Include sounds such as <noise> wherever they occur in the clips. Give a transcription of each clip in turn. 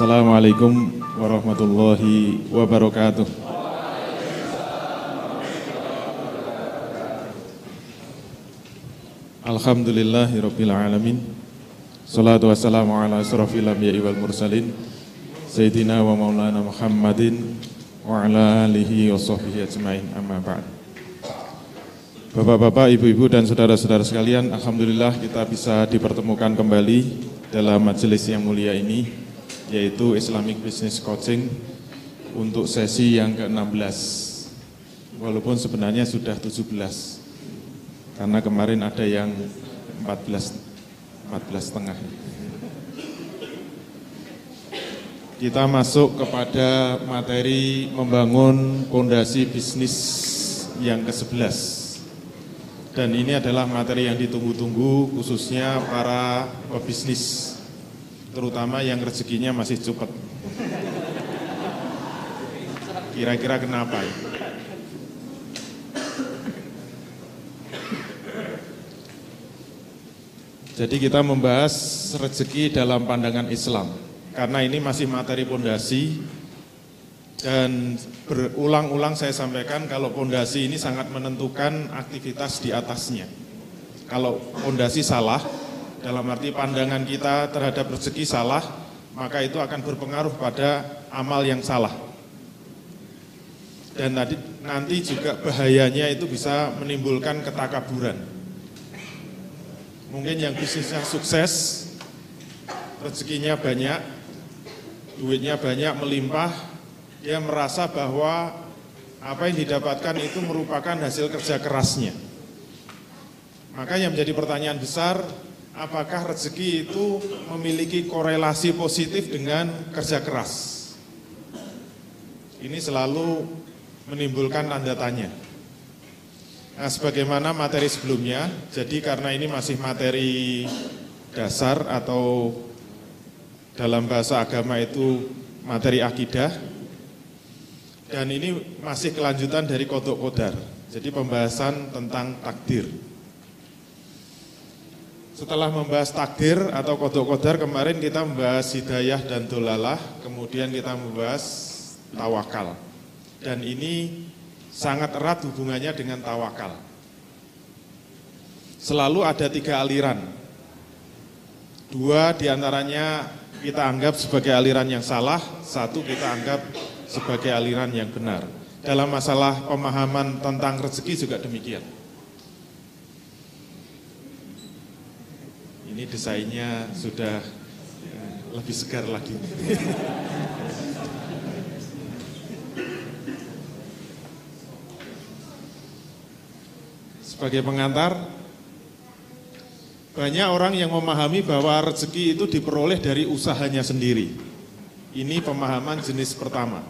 Assalamualaikum warahmatullahi wabarakatuh. Alhamdulillahirabbil alamin. Salatu wassalamu ala asrofil anbiya'i wal mursalin Sayyidina wa maulana Muhammadin wa ala alihi wa sahbihi ajmain amma ba'd. Bapak-bapak, ibu-ibu dan saudara-saudara sekalian, alhamdulillah kita bisa dipertemukan kembali dalam majelis yang mulia ini yaitu Islamic Business Coaching untuk sesi yang ke-16. Walaupun sebenarnya sudah 17. Karena kemarin ada yang 14 14 setengah. Kita masuk kepada materi membangun fondasi bisnis yang ke-11. Dan ini adalah materi yang ditunggu-tunggu khususnya para pebisnis terutama yang rezekinya masih cepat. Kira-kira kenapa ya? Jadi kita membahas rezeki dalam pandangan Islam. Karena ini masih materi pondasi dan berulang-ulang saya sampaikan kalau pondasi ini sangat menentukan aktivitas di atasnya. Kalau pondasi salah, dalam arti pandangan kita terhadap rezeki salah, maka itu akan berpengaruh pada amal yang salah. Dan nanti, nanti juga bahayanya itu bisa menimbulkan ketakaburan. Mungkin yang bisnisnya sukses, rezekinya banyak, duitnya banyak, melimpah, dia merasa bahwa apa yang didapatkan itu merupakan hasil kerja kerasnya. Maka yang menjadi pertanyaan besar, apakah rezeki itu memiliki korelasi positif dengan kerja keras? Ini selalu menimbulkan tanda tanya. Nah, sebagaimana materi sebelumnya, jadi karena ini masih materi dasar atau dalam bahasa agama itu materi akidah, dan ini masih kelanjutan dari kodok kodar, jadi pembahasan tentang takdir. Setelah membahas takdir atau kodok kodar kemarin kita membahas hidayah dan dolalah, kemudian kita membahas tawakal. Dan ini sangat erat hubungannya dengan tawakal. Selalu ada tiga aliran. Dua di antaranya kita anggap sebagai aliran yang salah, satu kita anggap sebagai aliran yang benar. Dalam masalah pemahaman tentang rezeki juga demikian. Ini desainnya sudah ya, lebih segar lagi. Sebagai pengantar, banyak orang yang memahami bahwa rezeki itu diperoleh dari usahanya sendiri. Ini pemahaman jenis pertama.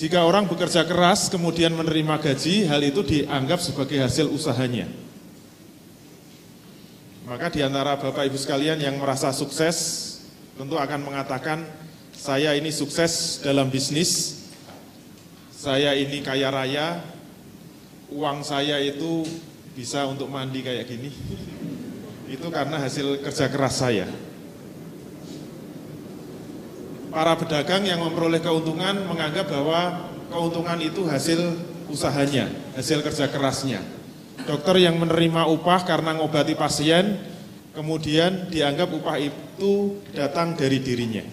Jika orang bekerja keras kemudian menerima gaji, hal itu dianggap sebagai hasil usahanya. Maka di antara Bapak Ibu sekalian yang merasa sukses tentu akan mengatakan saya ini sukses dalam bisnis, saya ini kaya raya, uang saya itu bisa untuk mandi kayak gini. <laughs> Itu karena hasil kerja keras saya. Para pedagang yang memperoleh keuntungan menganggap bahwa keuntungan itu hasil usahanya, hasil kerja kerasnya. Dokter yang menerima upah karena ngobati pasien, kemudian dianggap upah itu datang dari dirinya.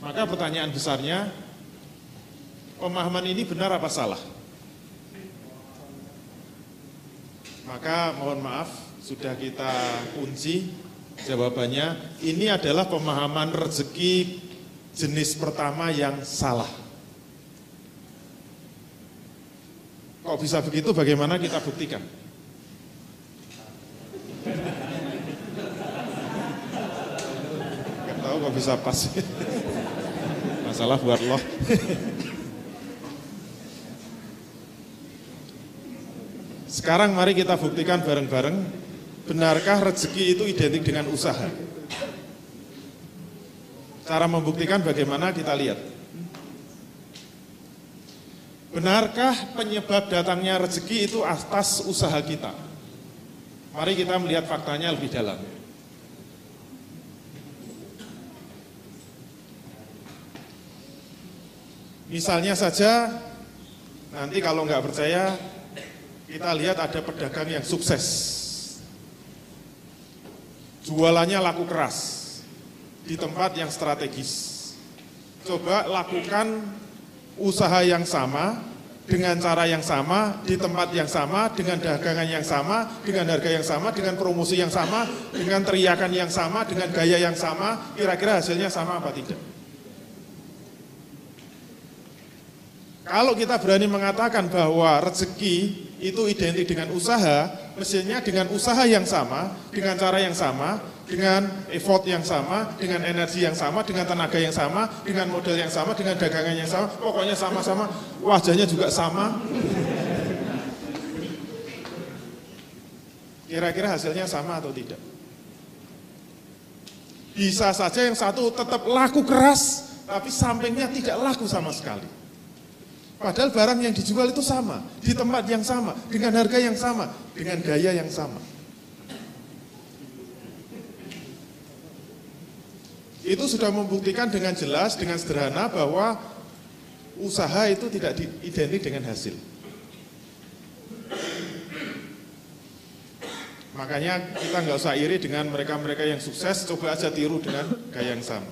Maka pertanyaan besarnya, pemahaman ini benar apa salah? Maka mohon maaf, sudah kita kunci jawabannya. Ini adalah pemahaman rezeki jenis pertama yang salah. Bisa begitu? Bagaimana kita buktikan? Gak tahu kok bisa pas. Masalah buat loh. Sekarang mari kita buktikan bareng-bareng, benarkah rezeki itu identik dengan usaha? Cara membuktikan bagaimana kita lihat. Benarkah penyebab datangnya rezeki itu atas usaha kita? Mari kita melihat faktanya lebih dalam. Misalnya saja, nanti kalau nggak percaya, kita lihat ada pedagang yang sukses. Jualannya laku keras di tempat yang strategis. Coba lakukan usaha yang sama dengan cara yang sama, di tempat yang sama, dengan dagangan yang sama, dengan harga yang sama, dengan promosi yang sama, dengan teriakan yang sama, dengan gaya yang sama, kira-kira hasilnya sama apa tidak? Kalau kita berani mengatakan bahwa rezeki itu identik dengan usaha, mestinya dengan usaha yang sama, dengan cara yang sama, dengan effort yang sama, dengan energi yang sama, dengan tenaga yang sama, dengan model yang sama, dengan dagangan yang sama, pokoknya sama-sama, wajahnya juga sama. Kira-kira hasilnya sama atau tidak? Bisa saja yang satu tetap laku keras, tapi sampingnya tidak laku sama sekali. Padahal barang yang dijual itu sama, di tempat yang sama, dengan harga yang sama, dengan gaya yang sama. Itu sudah membuktikan dengan jelas, dengan sederhana bahwa usaha itu tidak identik dengan hasil. Makanya kita nggak usah iri dengan mereka-mereka yang sukses, coba aja tiru dengan gaya yang sama.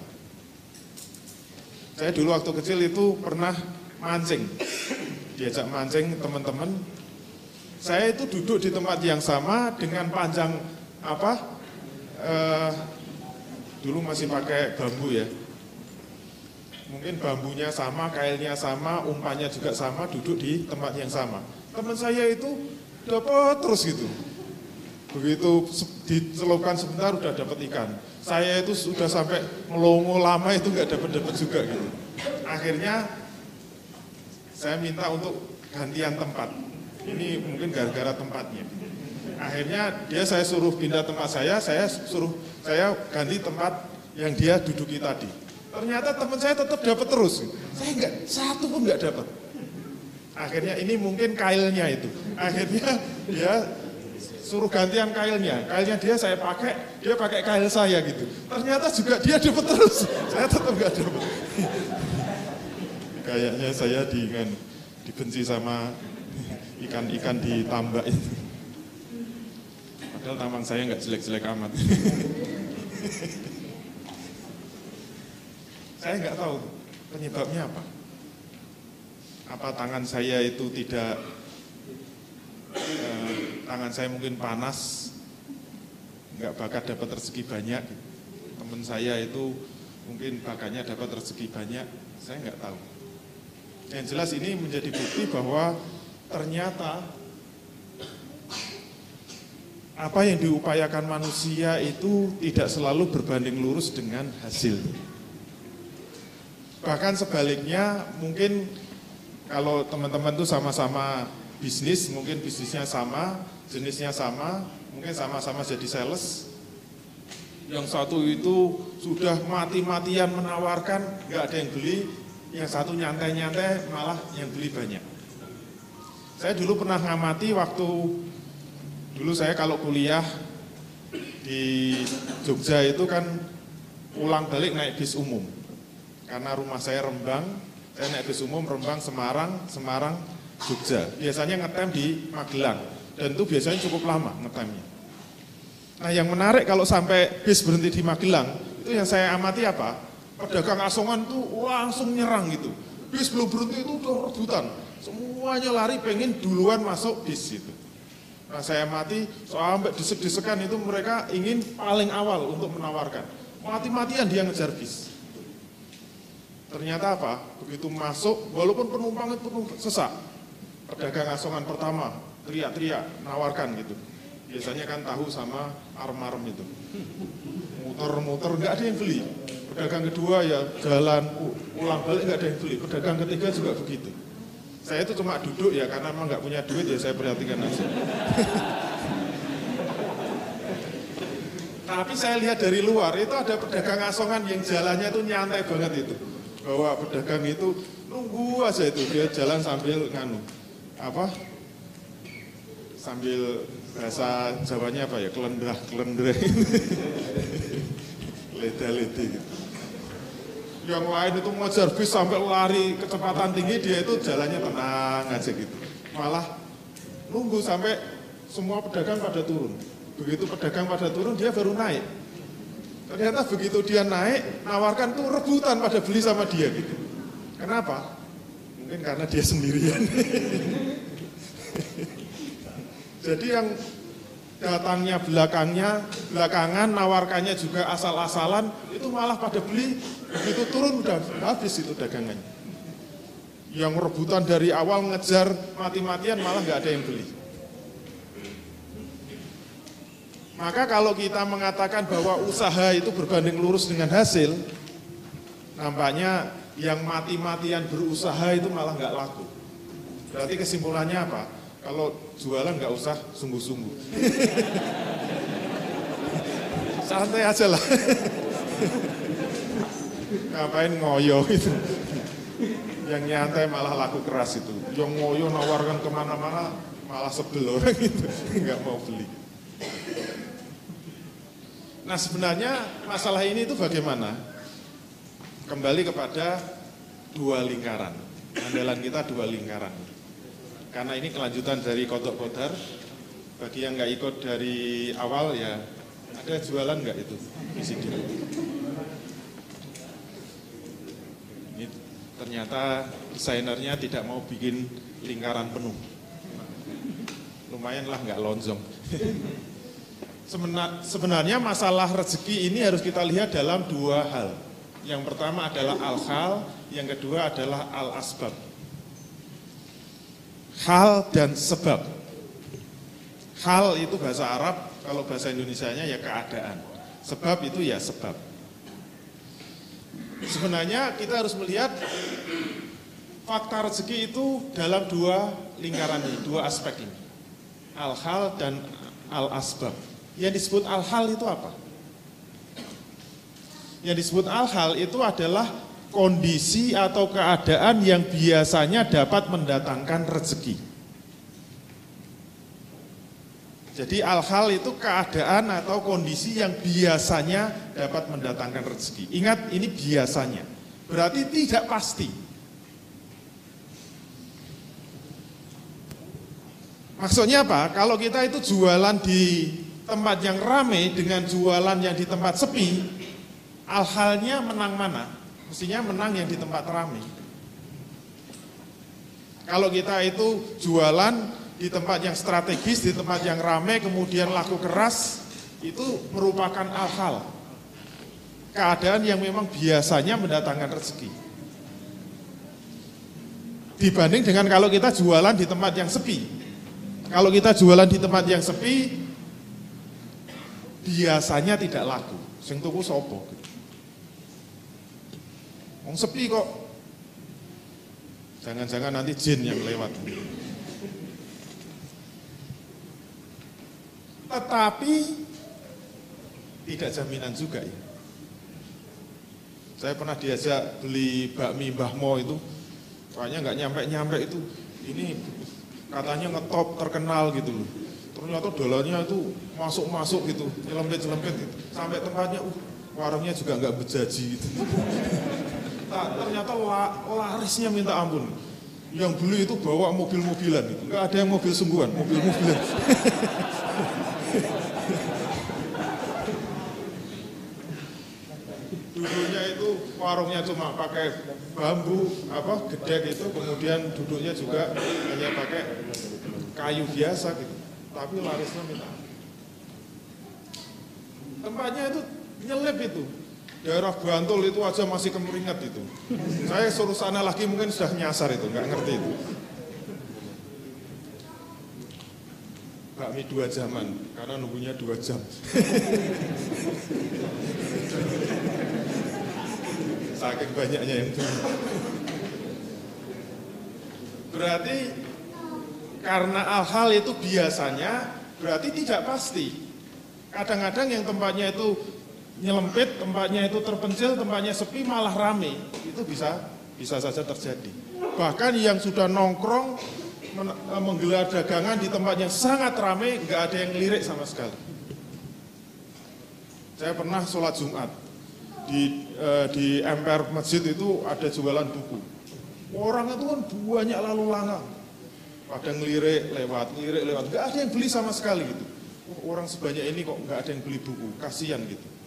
Saya dulu waktu kecil itu pernah mancing. Diajak mancing teman-teman. Saya itu duduk di tempat yang sama dengan panjang apa? Eh, dulu masih pakai bambu ya. Mungkin bambunya sama, kailnya sama, umpannya juga sama, duduk di tempat yang sama. Teman saya itu dapat terus gitu. Begitu dicelupkan sebentar udah dapat ikan. Saya itu sudah sampai melongo lama itu nggak dapat dapat juga gitu. Akhirnya saya minta untuk gantian tempat. Ini mungkin gara-gara tempatnya. Akhirnya dia saya suruh pindah tempat saya, saya suruh saya ganti tempat yang dia duduki tadi. Ternyata teman saya tetap dapat terus. Saya enggak satu pun enggak dapat. Akhirnya ini mungkin kailnya itu. Akhirnya dia suruh gantian kailnya. Kailnya dia saya pakai, dia pakai kail saya gitu. Ternyata juga dia dapat terus. Saya tetap enggak dapat kayaknya saya di, dibenci sama ikan-ikan di tambak itu. Padahal tamang saya nggak jelek-jelek amat. <laughs> saya nggak tahu penyebabnya apa. Apa tangan saya itu tidak, eh, tangan saya mungkin panas, nggak bakat dapat rezeki banyak. Teman saya itu mungkin bakatnya dapat rezeki banyak, saya nggak tahu. Yang jelas ini menjadi bukti bahwa ternyata apa yang diupayakan manusia itu tidak selalu berbanding lurus dengan hasil. Bahkan sebaliknya mungkin kalau teman-teman itu sama-sama bisnis, mungkin bisnisnya sama, jenisnya sama, mungkin sama-sama jadi sales. Yang satu itu sudah mati-matian menawarkan, nggak ada yang beli, yang satu nyantai-nyantai malah yang beli banyak. Saya dulu pernah ngamati waktu dulu saya kalau kuliah di Jogja itu kan pulang balik naik bis umum. Karena rumah saya Rembang, saya naik bis umum Rembang Semarang, Semarang Jogja. Biasanya ngetem di Magelang dan itu biasanya cukup lama ngetemnya. Nah yang menarik kalau sampai bis berhenti di Magelang, itu yang saya amati apa? pedagang asongan tuh langsung nyerang gitu. Bis belum berhenti itu udah rebutan. Semuanya lari pengen duluan masuk bis itu. Nah saya mati sampai desek-desekan itu mereka ingin paling awal untuk menawarkan. Mati-matian dia ngejar bis. Ternyata apa? Begitu masuk, walaupun penumpang itu penuh sesak. Pedagang asongan pertama teriak-teriak, nawarkan gitu. Biasanya kan tahu sama arm-arm itu. Muter-muter, nggak ada yang beli pedagang kedua ya jalan ulang balik nggak ada yang beli, pedagang ketiga juga begitu. Saya itu cuma duduk ya karena memang nggak punya duit ya saya perhatikan aja. Tapi saya lihat dari luar itu ada pedagang asongan yang jalannya itu nyantai banget itu. Bahwa pedagang itu nunggu aja itu dia jalan sambil nganu apa sambil bahasa Jawanya apa ya kelendah kelendah <laughs> leda lede gitu. Yang lain itu mengejar bis sampai lari kecepatan tinggi, dia itu jalannya tenang aja gitu. Malah nunggu sampai semua pedagang pada turun. Begitu pedagang pada turun, dia baru naik. Ternyata begitu dia naik, nawarkan tuh rebutan pada beli sama dia gitu. Kenapa? Mungkin karena dia sendirian. <laughs> Jadi yang datangnya belakangnya, belakangan nawarkannya juga asal-asalan, itu malah pada beli, begitu turun udah habis itu dagangannya. Yang rebutan dari awal ngejar mati-matian malah nggak ada yang beli. Maka kalau kita mengatakan bahwa usaha itu berbanding lurus dengan hasil, nampaknya yang mati-matian berusaha itu malah nggak laku. Berarti kesimpulannya apa? Kalau jualan nggak usah sungguh-sungguh. <laughs> Santai aja lah. Ngapain ngoyo itu. Yang nyantai malah laku keras itu. Yang ngoyo nawarkan ke mana-mana malah sebel orang itu. Nggak mau beli. Nah sebenarnya masalah ini itu bagaimana? Kembali kepada dua lingkaran. Andalan kita dua lingkaran. Karena ini kelanjutan dari kodok kodar. Bagi yang nggak ikut dari awal ya ada jualan nggak itu VCD? Ini ternyata desainernya tidak mau bikin lingkaran penuh. Lumayan lah nggak lonjong. Sebenarnya masalah rezeki ini harus kita lihat dalam dua hal. Yang pertama adalah al-hal, yang kedua adalah al-asbab. Hal dan sebab. Hal itu bahasa Arab, kalau bahasa Indonesia-nya ya keadaan. Sebab itu ya sebab. Sebenarnya kita harus melihat fakta rezeki itu dalam dua lingkaran ini, dua aspek ini. Al-hal dan al-asbab. Yang disebut al-hal itu apa? Yang disebut al-hal itu adalah kondisi atau keadaan yang biasanya dapat mendatangkan rezeki. Jadi al-hal itu keadaan atau kondisi yang biasanya dapat mendatangkan rezeki. Ingat ini biasanya. Berarti tidak pasti. Maksudnya apa? Kalau kita itu jualan di tempat yang ramai dengan jualan yang di tempat sepi, al-halnya menang mana? Mestinya menang yang di tempat ramai. Kalau kita itu jualan di tempat yang strategis, di tempat yang ramai, kemudian laku keras, itu merupakan al-hal. Keadaan yang memang biasanya mendatangkan rezeki. Dibanding dengan kalau kita jualan di tempat yang sepi. Kalau kita jualan di tempat yang sepi, biasanya tidak laku. Sing tuku sopo. Wong sepi kok. Jangan-jangan nanti jin yang lewat. Tetapi tidak jaminan juga ya. Saya pernah diajak beli bakmi Mbah Mo itu, soalnya nggak nyampe-nyampe itu. Ini katanya ngetop terkenal gitu loh ternyata dolarnya itu masuk-masuk gitu, nyelempet-nyelempet gitu. Sampai tempatnya, uh, warungnya juga nggak berjaji gitu. Nah, ternyata la, larisnya minta ampun. Yang beli itu bawa mobil-mobilan gitu. Nggak ada yang mobil sungguhan, mobil-mobilan. <laughs> duduknya itu warungnya cuma pakai bambu apa gede gitu kemudian duduknya juga hanya pakai kayu biasa gitu tapi larisnya minta. Tempatnya itu nyelip itu. Daerah Bantul itu aja masih kemeringat itu. Saya suruh sana lagi mungkin sudah nyasar itu, nggak ngerti itu. Bakmi dua jaman, karena nunggunya dua jam. <laughs> Saking banyaknya yang Berarti karena hal-hal itu biasanya berarti tidak pasti. Kadang-kadang yang tempatnya itu nyelempit, tempatnya itu terpencil, tempatnya sepi malah rame. Itu bisa bisa saja terjadi. Bahkan yang sudah nongkrong eh, menggelar dagangan di tempat yang sangat ramai, nggak ada yang lirik sama sekali. Saya pernah sholat Jumat di eh, di emper masjid itu ada jualan buku. Orang itu kan banyak lalu lalang. Pada ngelirik lewat, ngelirik lewat. Gak ada yang beli sama sekali gitu. Oh, orang sebanyak ini kok nggak ada yang beli buku, kasihan gitu.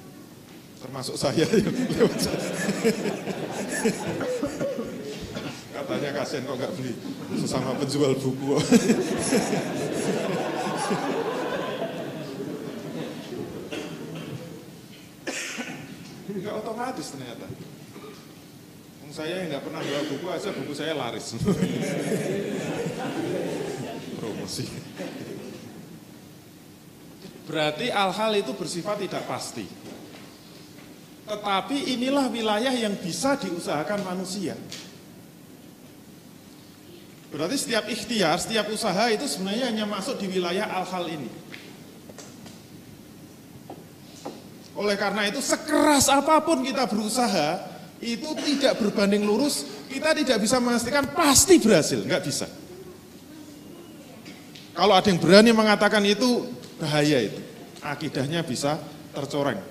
Termasuk saya. <laughs> Katanya kasihan kok nggak beli sesama penjual buku. Enggak otomatis ternyata. Saya yang nggak pernah jual buku aja buku saya laris. <laughs> Promosi. Berarti hal-hal itu bersifat tidak pasti. Tetapi inilah wilayah yang bisa diusahakan manusia. Berarti setiap ikhtiar, setiap usaha itu sebenarnya hanya masuk di wilayah hal-hal ini. Oleh karena itu sekeras apa pun kita berusaha, itu tidak berbanding lurus, kita tidak bisa memastikan pasti berhasil, nggak bisa. Kalau ada yang berani mengatakan itu, bahaya itu. Akidahnya bisa tercoreng.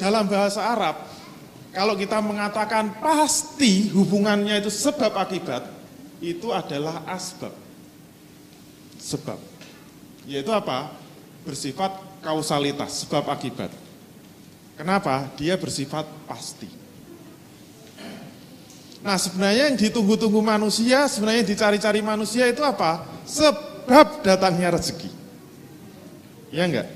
Dalam bahasa Arab, kalau kita mengatakan pasti hubungannya itu sebab akibat, itu adalah asbab. Sebab. Yaitu apa? Bersifat kausalitas, sebab akibat. Kenapa? Dia bersifat pasti. Nah sebenarnya yang ditunggu-tunggu manusia, sebenarnya dicari-cari manusia itu apa? Sebab datangnya rezeki. Ya enggak?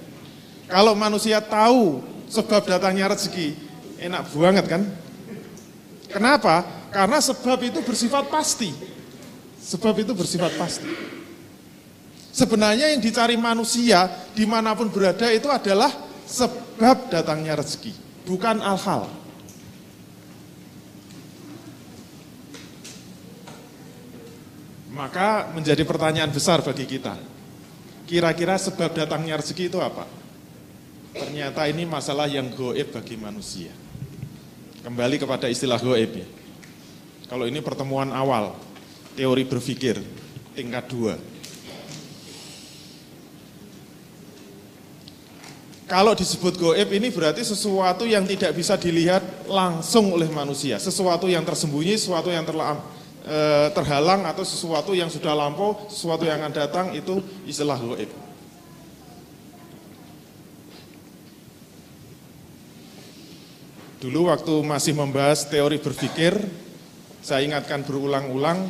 Kalau manusia tahu sebab datangnya rezeki, enak banget kan? Kenapa? Karena sebab itu bersifat pasti. Sebab itu bersifat pasti. Sebenarnya yang dicari manusia di mana pun berada itu adalah sebab datangnya rezeki, bukan al-hal. Maka menjadi pertanyaan besar bagi kita. Kira-kira sebab datangnya rezeki itu apa? Ternyata ini masalah yang goib bagi manusia. Kembali kepada istilah goib ya. Kalau ini pertemuan awal, teori berpikir, tingkat dua. Kalau disebut goib ini berarti sesuatu yang tidak bisa dilihat langsung oleh manusia. Sesuatu yang tersembunyi, sesuatu yang terlam, e, terhalang atau sesuatu yang sudah lampau, sesuatu yang akan datang itu istilah goib. Dulu waktu masih membahas teori berpikir, saya ingatkan berulang-ulang,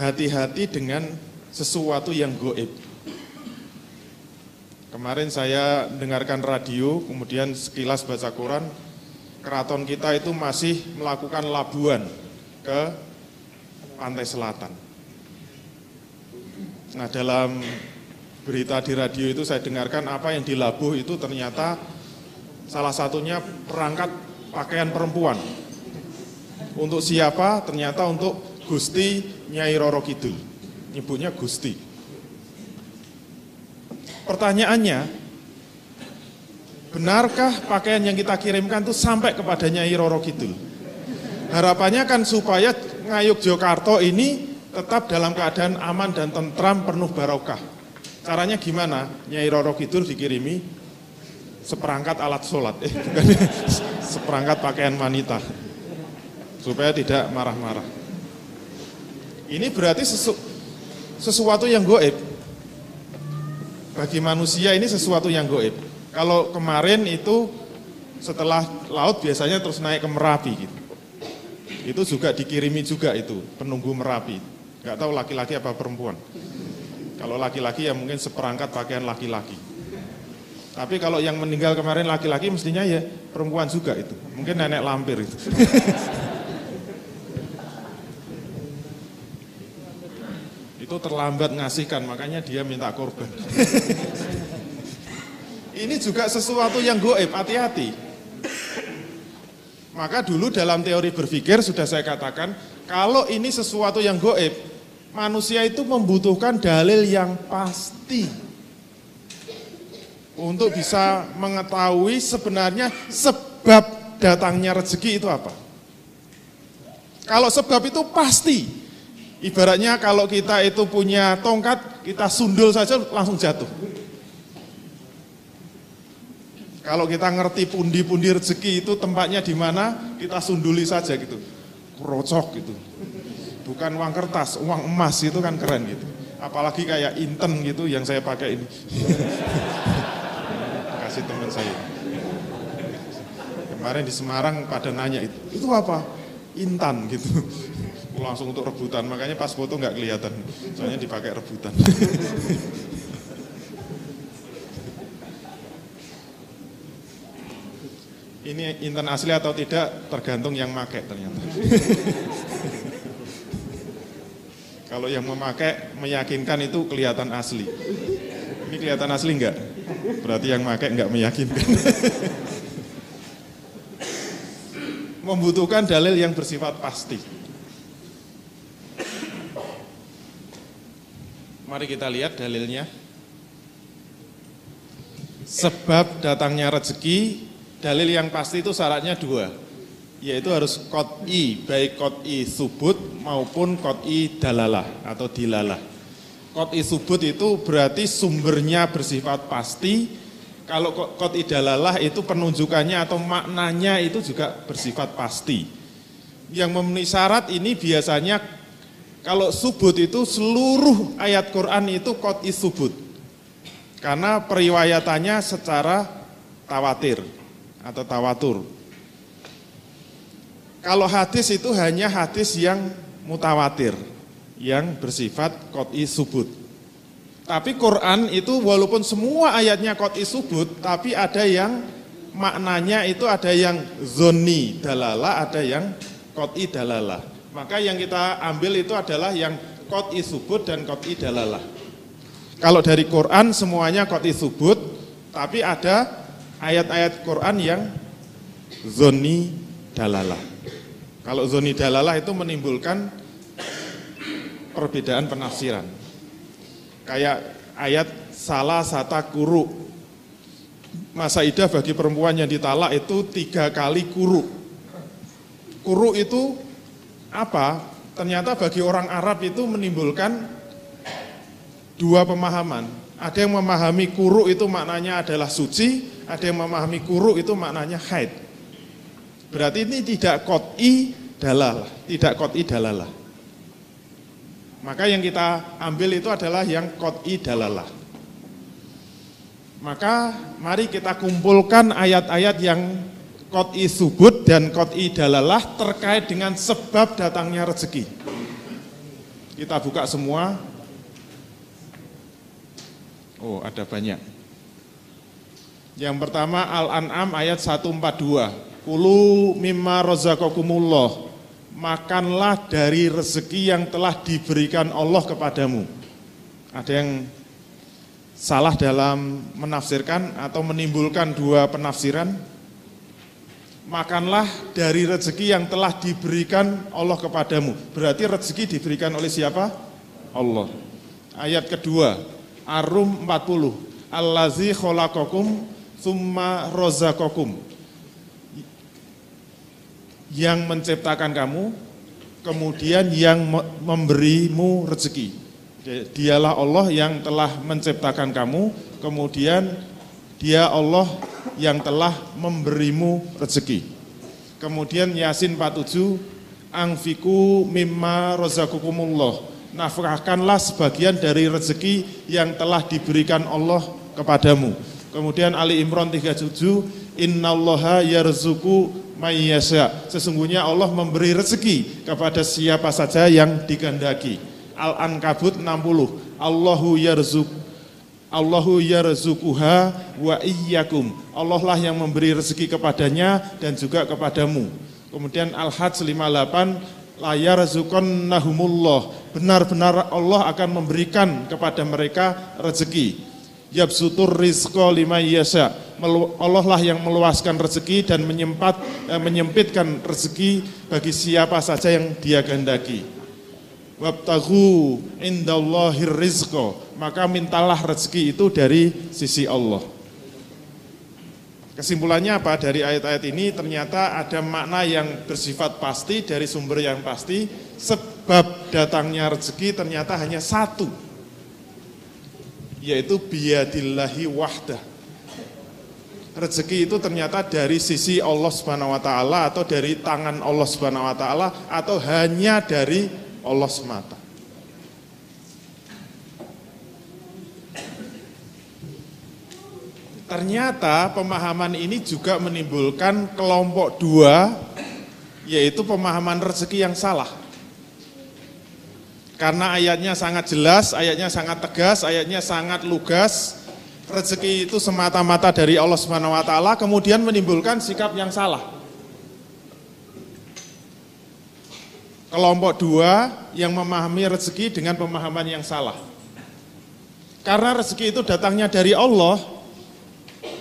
hati-hati dengan sesuatu yang goib. Kemarin saya dengarkan radio, kemudian sekilas baca Quran, keraton kita itu masih melakukan labuan ke pantai selatan. Nah dalam berita di radio itu saya dengarkan apa yang dilabuh itu ternyata Salah satunya perangkat pakaian perempuan. Untuk siapa? Ternyata untuk Gusti Nyai Roro Kidul. Nyebutnya Gusti. Pertanyaannya, benarkah pakaian yang kita kirimkan itu sampai kepada Nyai Roro Kidul? Harapannya kan supaya Ngayuk Jokarto ini tetap dalam keadaan aman dan tentram penuh barokah. Caranya gimana? Nyai Roro Kidul dikirimi seperangkat alat sholat, <laughs> eh bukan seperangkat pakaian wanita, supaya tidak marah-marah. Ini berarti sesu, sesuatu yang goib. Bagi manusia ini sesuatu yang goib. Kalau kemarin itu setelah laut biasanya terus naik ke Merapi gitu. Itu juga dikirimi juga itu penunggu Merapi. Gak tahu laki-laki apa perempuan. Kalau laki-laki ya mungkin seperangkat pakaian laki-laki. Tapi kalau yang meninggal kemarin laki-laki mestinya ya perempuan juga itu. Mungkin nenek lampir itu. <laughs> itu terlambat ngasihkan, makanya dia minta korban. <laughs> Ini juga sesuatu yang goib, hati-hati. Maka dulu dalam teori berpikir sudah saya katakan, kalau ini sesuatu yang goib, manusia itu membutuhkan dalil yang pasti untuk bisa mengetahui sebenarnya sebab datangnya rezeki itu apa. Kalau sebab itu pasti, ibaratnya kalau kita itu punya tongkat, kita sundul saja langsung jatuh. Kalau kita ngerti pundi-pundi rezeki itu tempatnya di mana, kita sunduli saja gitu. Krocok gitu. Bukan uang kertas, uang emas itu kan keren gitu. Apalagi kayak inten gitu yang saya pakai ini. <laughs> Kasih teman saya. Kemarin di Semarang pada nanya itu, itu apa? Intan gitu. <laughs> Langsung untuk rebutan, makanya pas foto nggak kelihatan. Soalnya dipakai rebutan. <laughs> Ini intan asli atau tidak tergantung yang make ternyata. <laughs> Kalau yang memakai meyakinkan itu kelihatan asli. Ini kelihatan asli enggak? Berarti yang pakai enggak meyakinkan. <laughs> Membutuhkan dalil yang bersifat pasti. Mari kita lihat dalilnya. Sebab datangnya rezeki Dalil yang pasti itu syaratnya dua, yaitu harus kot'i, baik kot'i subut maupun kot'i dalalah atau dilalah. Kot'i subut itu berarti sumbernya bersifat pasti, kalau kot'i dalalah itu penunjukannya atau maknanya itu juga bersifat pasti. Yang memenuhi syarat ini biasanya kalau subut itu seluruh ayat Quran itu kot'i subut. Karena periwayatannya secara tawatir atau tawatur. Kalau hadis itu hanya hadis yang mutawatir, yang bersifat kot'i subut. Tapi Quran itu walaupun semua ayatnya kot'i subut, tapi ada yang maknanya itu ada yang zoni dalala, ada yang kot'i dalala. Maka yang kita ambil itu adalah yang kot'i subut dan kot'i dalala. Kalau dari Quran semuanya kot'i subut, tapi ada ayat-ayat Quran yang zoni dalalah. Kalau zoni dalalah itu menimbulkan perbedaan penafsiran. Kayak ayat salah sata kuru. Masa idah bagi perempuan yang ditalak itu tiga kali kuru. Kuru itu apa? Ternyata bagi orang Arab itu menimbulkan dua pemahaman. Ada yang memahami kuru itu maknanya adalah suci, ada yang memahami kuru itu maknanya haid. Berarti ini tidak kot'i dalal, tidak kot'i dalalah. Maka yang kita ambil itu adalah yang kot'i dalalah. Maka mari kita kumpulkan ayat-ayat yang kot'i subut dan kot'i dalalah terkait dengan sebab datangnya rezeki. Kita buka semua. Oh ada banyak. Yang pertama Al-An'am ayat 142. Kulu mimma rozakokumullah. Makanlah dari rezeki yang telah diberikan Allah kepadamu. Ada yang salah dalam menafsirkan atau menimbulkan dua penafsiran. Makanlah dari rezeki yang telah diberikan Allah kepadamu. Berarti rezeki diberikan oleh siapa? Allah. Ayat kedua, Ar-Rum 40. Allazi kholaqakum summa rozakokum yang menciptakan kamu kemudian yang memberimu rezeki. Dialah Allah yang telah menciptakan kamu kemudian dia Allah yang telah memberimu rezeki. Kemudian Yasin 47 angfiku mimma rozakukumullah nafkahkanlah sebagian dari rezeki yang telah diberikan Allah kepadamu. Kemudian Ali Imran 37, Innallaha yarzuku mayyasha. Sesungguhnya Allah memberi rezeki kepada siapa saja yang dikehendaki. Al-Ankabut 60, Allahu yarzuk Allahu yarzukuha wa iyyakum. Allah lah yang memberi rezeki kepadanya dan juga kepadamu. Kemudian Al-Hajj 58 layar nahumullah. Benar-benar Allah akan memberikan kepada mereka rezeki yabsutur rizqa liman yasha. Allah lah yang meluaskan rezeki dan menyempat eh, menyempitkan rezeki bagi siapa saja yang dia kehendaki. Wabtagu indallahir rizqa, maka mintalah rezeki itu dari sisi Allah. Kesimpulannya apa dari ayat-ayat ini ternyata ada makna yang bersifat pasti dari sumber yang pasti sebab datangnya rezeki ternyata hanya satu yaitu biadillahi wahdah. rezeki itu ternyata dari sisi Allah Subhanahu wa taala atau dari tangan Allah Subhanahu wa taala atau hanya dari Allah semata. Ternyata pemahaman ini juga menimbulkan kelompok dua, yaitu pemahaman rezeki yang salah. Karena ayatnya sangat jelas, ayatnya sangat tegas, ayatnya sangat lugas, rezeki itu semata-mata dari Allah Subhanahu wa taala kemudian menimbulkan sikap yang salah. Kelompok dua yang memahami rezeki dengan pemahaman yang salah. Karena rezeki itu datangnya dari Allah,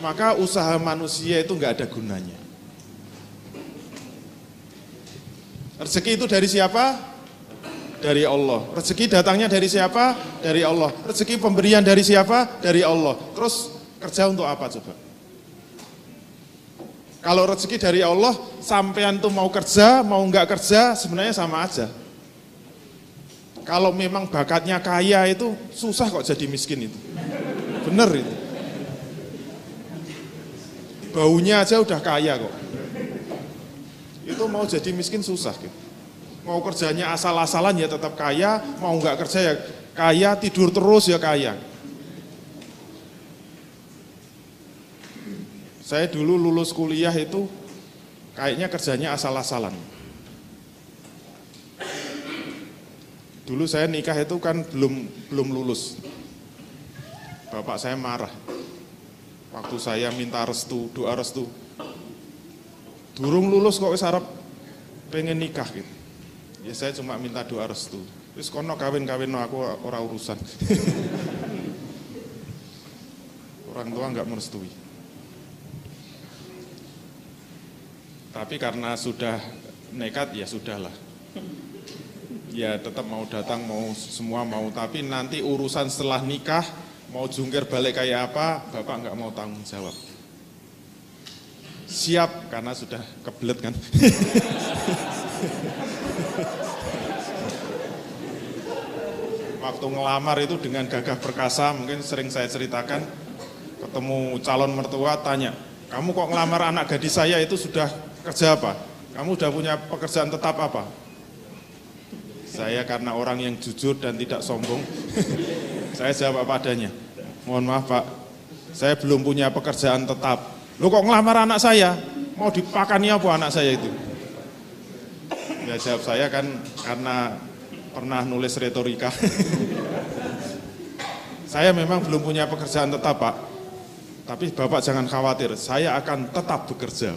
maka usaha manusia itu nggak ada gunanya. Rezeki itu dari siapa? Dari Allah. Rezeki datangnya dari siapa? Dari Allah. Rezeki pemberian dari siapa? Dari Allah. Terus kerja untuk apa coba? Kalau rezeki dari Allah, sampean tuh mau kerja, mau nggak kerja, sebenarnya sama aja. Kalau memang bakatnya kaya itu susah kok jadi miskin itu. Bener itu. Baunya aja udah kaya kok. Itu mau jadi miskin susah gitu. Mau kerjanya asal-asalan ya tetap kaya, mau nggak kerja ya kaya, tidur terus ya kaya. Saya dulu lulus kuliah itu kayaknya kerjanya asal-asalan. Dulu saya nikah itu kan belum belum lulus. Bapak saya marah. Waktu saya minta restu, doa restu. Durung lulus kok wis arep pengen nikah gitu. Ya saya cuma minta doa restu. Wis kono kawin-kawin aku ora urusan. <laughs> Orang tua nggak merestui. Tapi karena sudah nekat ya sudahlah. Ya tetap mau datang, mau semua mau. Tapi nanti urusan setelah nikah, mau jungkir balik kayak apa, bapak nggak mau tanggung jawab. Siap karena sudah kebelet kan. <laughs> Waktu ngelamar itu dengan gagah perkasa, mungkin sering saya ceritakan, ketemu calon mertua tanya, kamu kok ngelamar anak gadis saya itu sudah kerja apa? Kamu udah punya pekerjaan tetap apa? Saya karena orang yang jujur dan tidak sombong, <laughs> saya jawab apa adanya. Mohon maaf Pak, saya belum punya pekerjaan tetap. Lu kok ngelamar anak saya? Mau dipakani apa anak saya itu? Ya jawab saya kan karena pernah nulis retorika. saya memang belum punya pekerjaan tetap Pak, tapi Bapak jangan khawatir, saya akan tetap bekerja.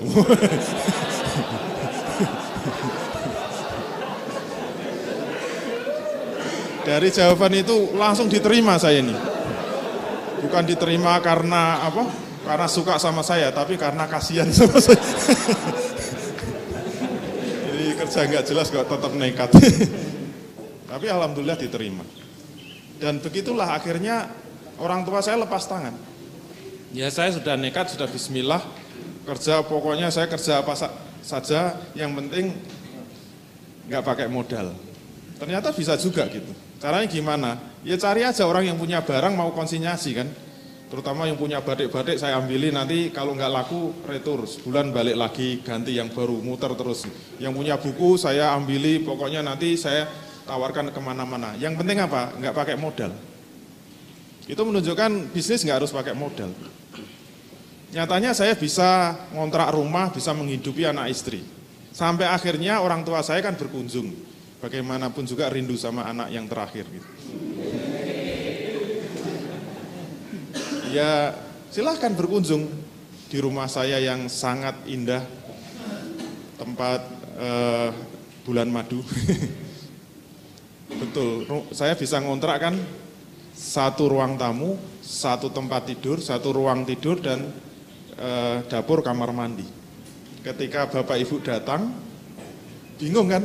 Dari jawaban itu langsung diterima saya ini. Bukan diterima karena apa? Karena suka sama saya, tapi karena kasihan sama saya. Jadi kerja nggak jelas kok tetap nekat. Tapi alhamdulillah diterima. Dan begitulah akhirnya orang tua saya lepas tangan Ya saya sudah nekat, sudah bismillah, kerja pokoknya saya kerja apa sa saja, yang penting nggak pakai modal. Ternyata bisa juga gitu. Caranya gimana? Ya cari aja orang yang punya barang mau konsinyasi kan. Terutama yang punya batik-batik saya ambilin nanti kalau nggak laku retur, sebulan balik lagi ganti yang baru, muter terus. Yang punya buku saya ambili, pokoknya nanti saya tawarkan ke mana-mana. Yang penting apa? Nggak pakai modal. Itu menunjukkan bisnis nggak harus pakai modal. Nyatanya saya bisa ngontrak rumah, bisa menghidupi anak istri. Sampai akhirnya orang tua saya kan berkunjung. Bagaimanapun juga rindu sama anak yang terakhir. Gitu. Ya silahkan berkunjung di rumah saya yang sangat indah. Tempat eh, bulan madu. <laughs> Betul, saya bisa ngontrak kan satu ruang tamu, satu tempat tidur, satu ruang tidur dan eh, dapur kamar mandi. Ketika bapak ibu datang, bingung kan?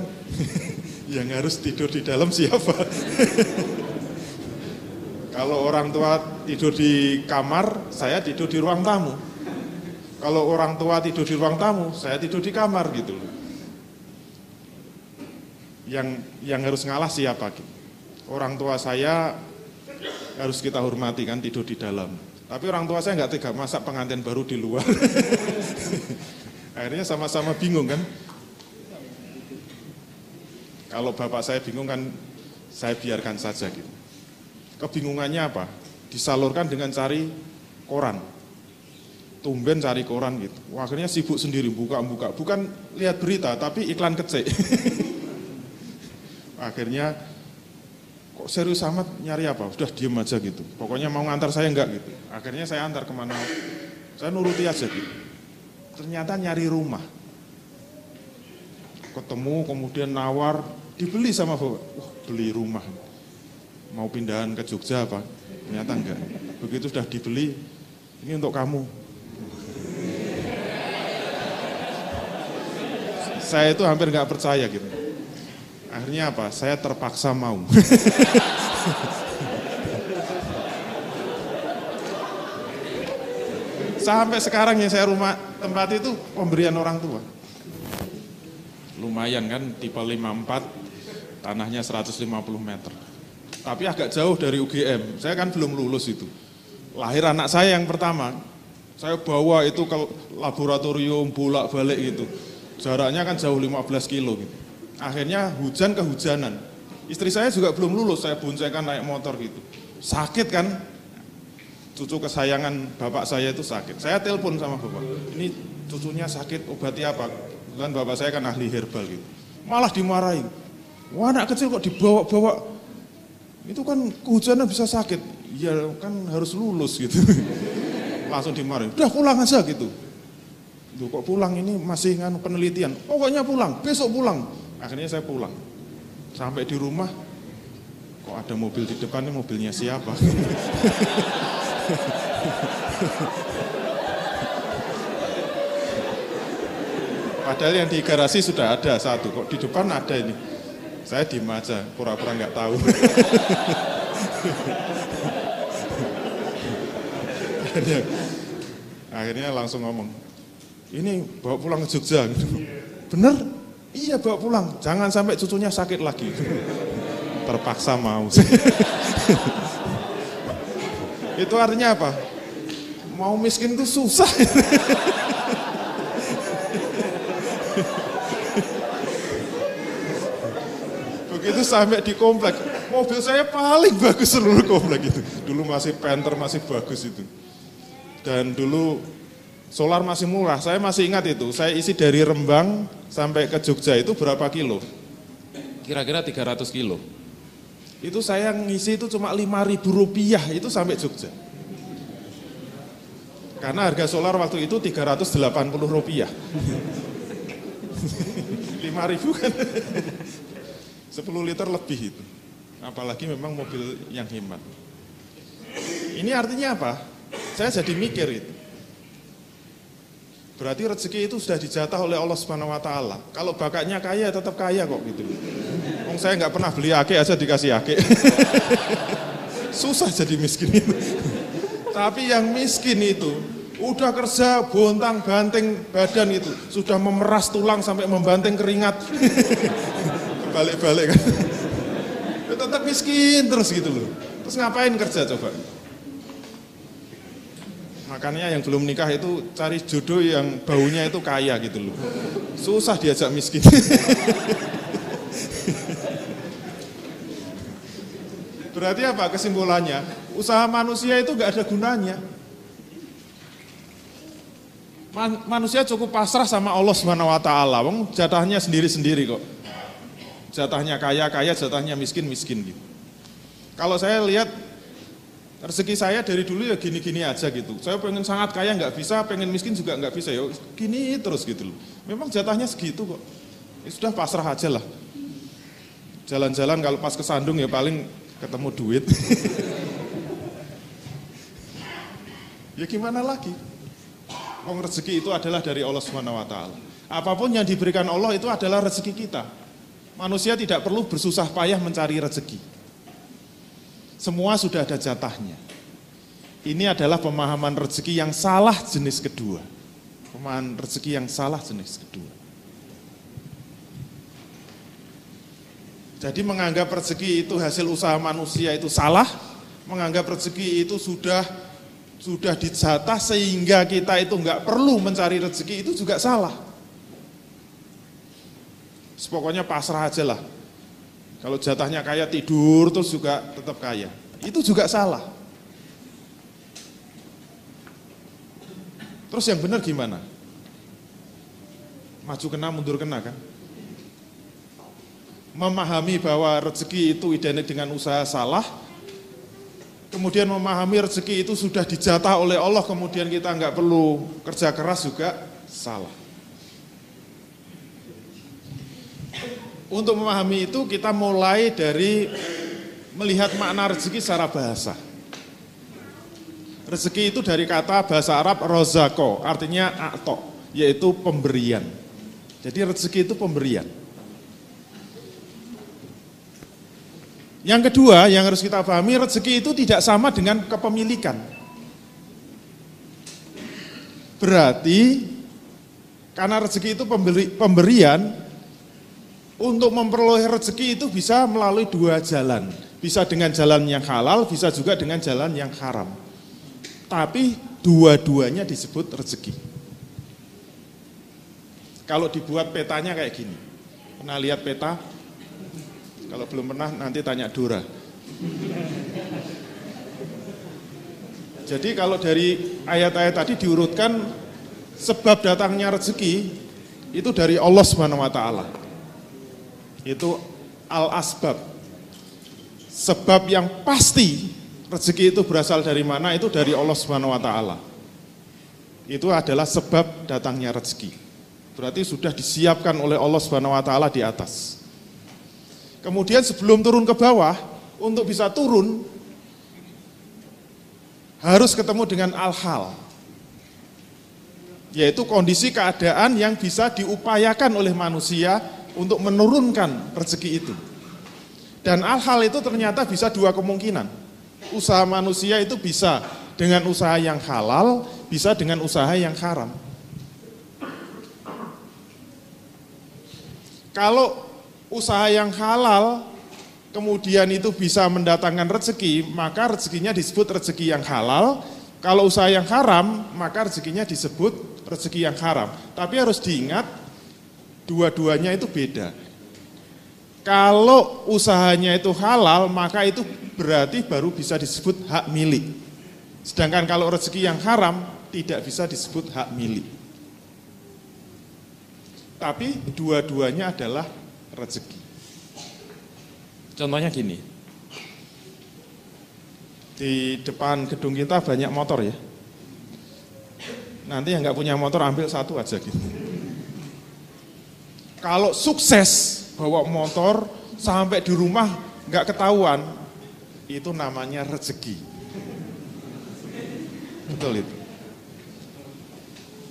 <laughs> Yang harus tidur di dalam siapa? <laughs> Kalau orang tua tidur di kamar, saya tidur di ruang tamu. Kalau orang tua tidur di ruang tamu, saya tidur di kamar gitu Yang yang harus ngalah siapa? Orang tua saya harus kita hormati kan tidur di dalam. Tapi orang tua saya nggak tega masak pengantin baru di luar. <laughs> Akhirnya sama-sama bingung kan. Kalau bapak saya bingung kan saya biarkan saja gitu. Kebingungannya apa? Disalurkan dengan cari koran. Tumben cari koran gitu. Akhirnya sibuk sendiri buka-buka. Bukan lihat berita tapi iklan kecil. <laughs> akhirnya kok serius amat nyari apa? Sudah diem aja gitu. Pokoknya mau ngantar saya enggak gitu. Akhirnya saya antar ke mana? Saya nuruti aja gitu. Ternyata nyari rumah. Ketemu kemudian nawar, dibeli sama bapak. Wah beli rumah. Mau pindahan ke Jogja apa? Ternyata enggak. Begitu sudah dibeli, ini untuk kamu. Saya itu hampir nggak percaya gitu. Akhirnya apa? Saya terpaksa mau. Sampai sekarang yang saya rumah tempat itu pemberian orang tua. Lumayan kan tipe 54, tanahnya 150 meter. Tapi agak jauh dari UGM. Saya kan belum lulus itu. Lahir anak saya yang pertama, saya bawa itu ke laboratorium bolak-balik gitu. Jaraknya kan jauh 15 kilo gitu. Akhirnya hujan kehujanan. Istri saya juga belum lulus, saya boncengkan naik motor gitu. Sakit kan? Cucu kesayangan bapak saya itu sakit. Saya telepon sama bapak, ini cucunya sakit, obati apa? Dan bapak saya kan ahli herbal gitu. Malah dimarahin. Wah anak kecil kok dibawa-bawa. Itu kan kehujanan bisa sakit. Ya kan harus lulus gitu. <laughs> Langsung dimarahin. Udah pulang aja gitu. Duh, kok pulang ini masih nganu penelitian. Pokoknya pulang, besok pulang. Akhirnya saya pulang. Sampai di rumah, kok ada mobil di depan, ini mobilnya siapa? Padahal yang di garasi sudah ada satu, kok di depan ada ini. Saya diem aja, pura-pura nggak tahu. Akhirnya langsung ngomong, ini bawa pulang ke Jogja. Bener? Iya bawa pulang, jangan sampai cucunya sakit lagi. <laughs> Terpaksa mau. <laughs> itu artinya apa? Mau miskin itu susah. <laughs> Begitu sampai di komplek, mobil saya paling bagus seluruh komplek itu. Dulu masih Panther masih bagus itu. Dan dulu solar masih murah. Saya masih ingat itu. Saya isi dari Rembang sampai ke Jogja itu berapa kilo? Kira-kira 300 kilo. Itu saya ngisi itu cuma 5 ribu rupiah itu sampai Jogja. Karena harga solar waktu itu 380 rupiah. <laughs> 5 ribu kan <laughs> 10 liter lebih itu. Apalagi memang mobil yang hemat. Ini artinya apa? Saya jadi mikir itu. Berarti rezeki itu sudah dijatah oleh Allah Subhanahu wa taala. Kalau bakatnya kaya tetap kaya kok gitu. Wong saya nggak pernah beli ake aja dikasih ake. <laughs> Susah jadi miskin itu. Tapi yang miskin itu udah kerja bontang banting badan itu, sudah memeras tulang sampai membanting keringat. <laughs> Balik-balik kan. <laughs> tetap miskin terus gitu loh. Terus ngapain kerja coba? Makanya yang belum nikah itu cari jodoh yang baunya itu kaya gitu loh. Susah diajak miskin. <laughs> Berarti apa kesimpulannya? Usaha manusia itu gak ada gunanya. Man, manusia cukup pasrah sama Allah Subhanahu wa. Wong jatahnya sendiri-sendiri kok. Jatahnya kaya kaya, jatahnya miskin miskin gitu. Kalau saya lihat rezeki saya dari dulu ya gini-gini aja gitu. Saya pengen sangat kaya nggak bisa, pengen miskin juga nggak bisa ya gini terus gitu loh. Memang jatahnya segitu kok. Ya sudah pasrah aja lah. Jalan-jalan kalau pas ke Sandung ya paling ketemu duit. <laughs> ya gimana lagi? Wong rezeki itu adalah dari Allah Subhanahu wa taala. Apa pun yang diberikan Allah itu adalah rezeki kita. Manusia tidak perlu bersusah payah mencari rezeki. Semua sudah ada jatahnya. Ini adalah pemahaman rezeki yang salah jenis kedua. Pemahaman rezeki yang salah jenis kedua. Jadi menganggap rezeki itu hasil usaha manusia itu salah, menganggap rezeki itu sudah sudah dijatah sehingga kita itu nggak perlu mencari rezeki itu juga salah. Pokoknya pasrah aja lah. Kalau jatahnya kaya tidur terus juga tetap kaya. Itu juga salah. Terus yang benar gimana? Maju kena, mundur kena kan? Memahami bahwa rezeki itu identik dengan usaha salah, kemudian memahami rezeki itu sudah dijatah oleh Allah, kemudian kita nggak perlu kerja keras juga salah. Untuk memahami itu kita mulai dari melihat makna rezeki secara bahasa. Rezeki itu dari kata bahasa Arab rozako, artinya akto, yaitu pemberian. Jadi rezeki itu pemberian. Yang kedua yang harus kita pahami, rezeki itu tidak sama dengan kepemilikan. Berarti karena rezeki itu pemberi, pemberian, untuk memperoleh rezeki itu bisa melalui dua jalan. Bisa dengan jalan yang halal, bisa juga dengan jalan yang haram. Tapi dua-duanya disebut rezeki. Kalau dibuat petanya kayak gini. Pernah lihat peta? Kalau belum pernah nanti tanya Dora. Jadi kalau dari ayat-ayat tadi diurutkan sebab datangnya rezeki itu dari Allah Subhanahu wa. Itu al-asbab. Sebab yang pasti rezeki itu berasal dari mana? Itu dari Allah Subhanahu wa taala. Itu adalah sebab datangnya rezeki. Berarti sudah disiapkan oleh Allah Subhanahu wa taala di atas. Kemudian sebelum turun ke bawah, untuk bisa turun harus ketemu dengan al-hal. Yaitu kondisi keadaan yang bisa diupayakan oleh manusia untuk menurunkan rezeki itu. Dan al-hal itu ternyata bisa dua kemungkinan usaha manusia itu bisa dengan usaha yang halal, bisa dengan usaha yang haram. Kalau usaha yang halal kemudian itu bisa mendatangkan rezeki, maka rezekinya disebut rezeki yang halal. Kalau usaha yang haram, maka rezekinya disebut rezeki yang haram. Tapi harus diingat, dua-duanya itu beda. Kalau usahanya itu halal, maka itu berarti baru bisa disebut hak milik. Sedangkan kalau rezeki yang haram tidak bisa disebut hak milik. Tapi dua-duanya adalah rezeki. Contohnya gini. Di depan gedung kita banyak motor ya. Nanti yang nggak punya motor ambil satu aja gitu. Kalau sukses bawa motor sampai di rumah nggak ketahuan, itu namanya rezeki. Betul itu.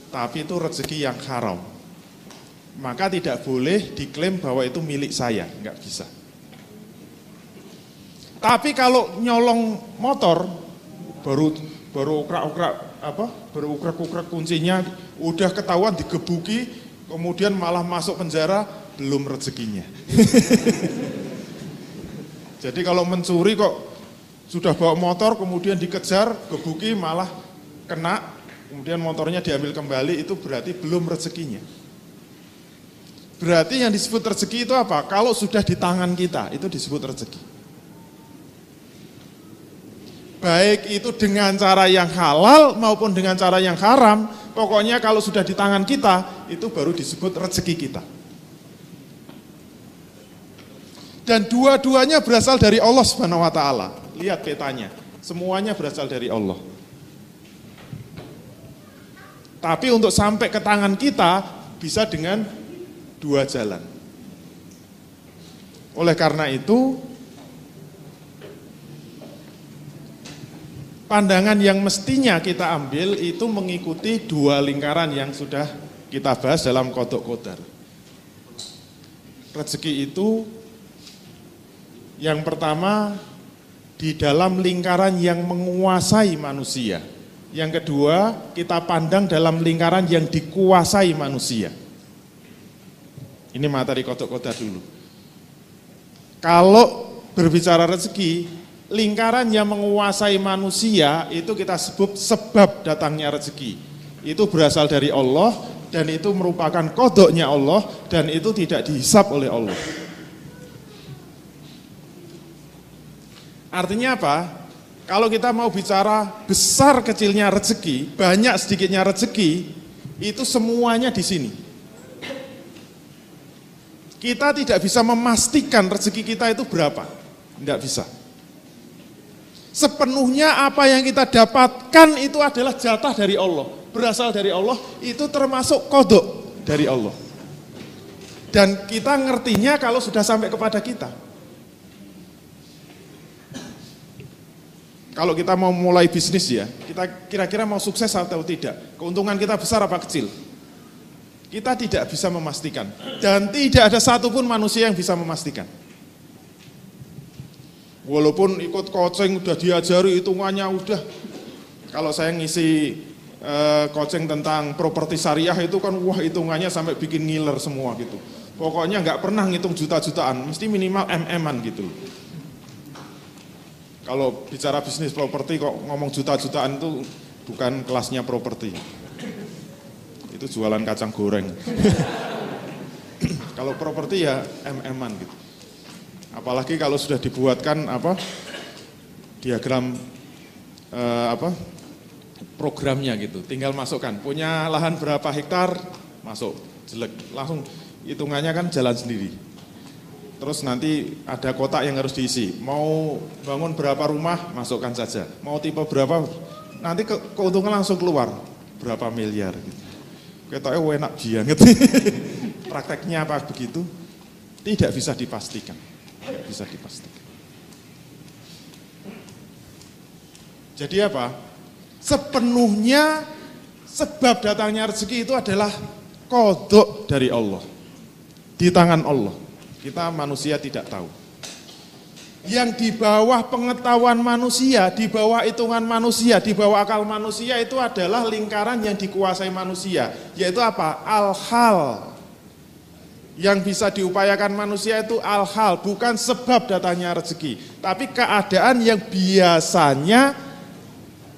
Tapi itu rezeki yang haram. Maka tidak boleh diklaim bahwa itu milik saya, nggak bisa. Tapi kalau nyolong motor baru baru ukrak-ukrak apa? Baru ukrak-ukrak kuncinya udah ketahuan digebuki, kemudian malah masuk penjara, belum rezekinya. <laughs> Jadi kalau mencuri kok sudah bawa motor kemudian dikejar, gebuki malah kena, kemudian motornya diambil kembali itu berarti belum rezekinya. Berarti yang disebut rezeki itu apa? Kalau sudah di tangan kita, itu disebut rezeki. Baik itu dengan cara yang halal maupun dengan cara yang haram, pokoknya kalau sudah di tangan kita, itu baru disebut rezeki kita. Dan dua-duanya berasal dari Allah Subhanahu wa taala. Lihat petanya, semuanya berasal dari Allah. Tapi untuk sampai ke tangan kita bisa dengan dua jalan. Oleh karena itu, pandangan yang mestinya kita ambil itu mengikuti dua lingkaran yang sudah kita bahas dalam kodok kodar. Rezeki itu yang pertama, di dalam lingkaran yang menguasai manusia. Yang kedua, kita pandang dalam lingkaran yang dikuasai manusia. Ini materi kotak-kotak dulu. Kalau berbicara rezeki, lingkaran yang menguasai manusia itu kita sebut sebab datangnya rezeki. Itu berasal dari Allah dan itu merupakan kodoknya Allah dan itu tidak dihisap oleh Allah. Artinya apa? Kalau kita mau bicara besar kecilnya rezeki, banyak sedikitnya rezeki, itu semuanya di sini. Kita tidak bisa memastikan rezeki kita itu berapa. Tidak bisa. Sepenuhnya apa yang kita dapatkan itu adalah jatah dari Allah. Berasal dari Allah, itu termasuk kodok dari Allah. Dan kita ngertinya kalau sudah sampai kepada kita. Kalau kita mau mulai bisnis ya, kita kira-kira mau sukses atau tidak. Keuntungan kita besar apa kecil? Kita tidak bisa memastikan. Dan tidak ada satupun manusia yang bisa memastikan. Walaupun ikut coaching udah diajari hitungannya udah. Kalau saya ngisi uh, coaching tentang properti syariah itu kan wah hitungannya sampai bikin ngiler semua gitu. Pokoknya nggak pernah ngitung juta-jutaan, mesti minimal mm-an gitu. Kalau bicara bisnis properti kok ngomong juta-jutaan itu bukan kelasnya properti itu jualan kacang goreng. <laughs> kalau properti ya mm-an gitu. Apalagi kalau sudah dibuatkan apa diagram eh, apa programnya gitu. Tinggal masukkan. Punya lahan berapa hektar masuk jelek langsung hitungannya kan jalan sendiri. Terus nanti ada kotak yang harus diisi. Mau bangun berapa rumah, masukkan saja. Mau tipe berapa, nanti ke, keuntungan langsung keluar. Berapa miliar gitu. Ketoknya enak banget. <laughs> Prakteknya apa begitu? Tidak bisa dipastikan. Tidak bisa dipastikan. Jadi apa? Sepenuhnya sebab datangnya rezeki itu adalah kodok dari Allah. Di tangan Allah. Kita manusia tidak tahu yang di bawah pengetahuan manusia, di bawah hitungan manusia, di bawah akal manusia itu adalah lingkaran yang dikuasai manusia, yaitu apa? Al-hal. Yang bisa diupayakan manusia itu al-hal, bukan sebab datangnya rezeki, tapi keadaan yang biasanya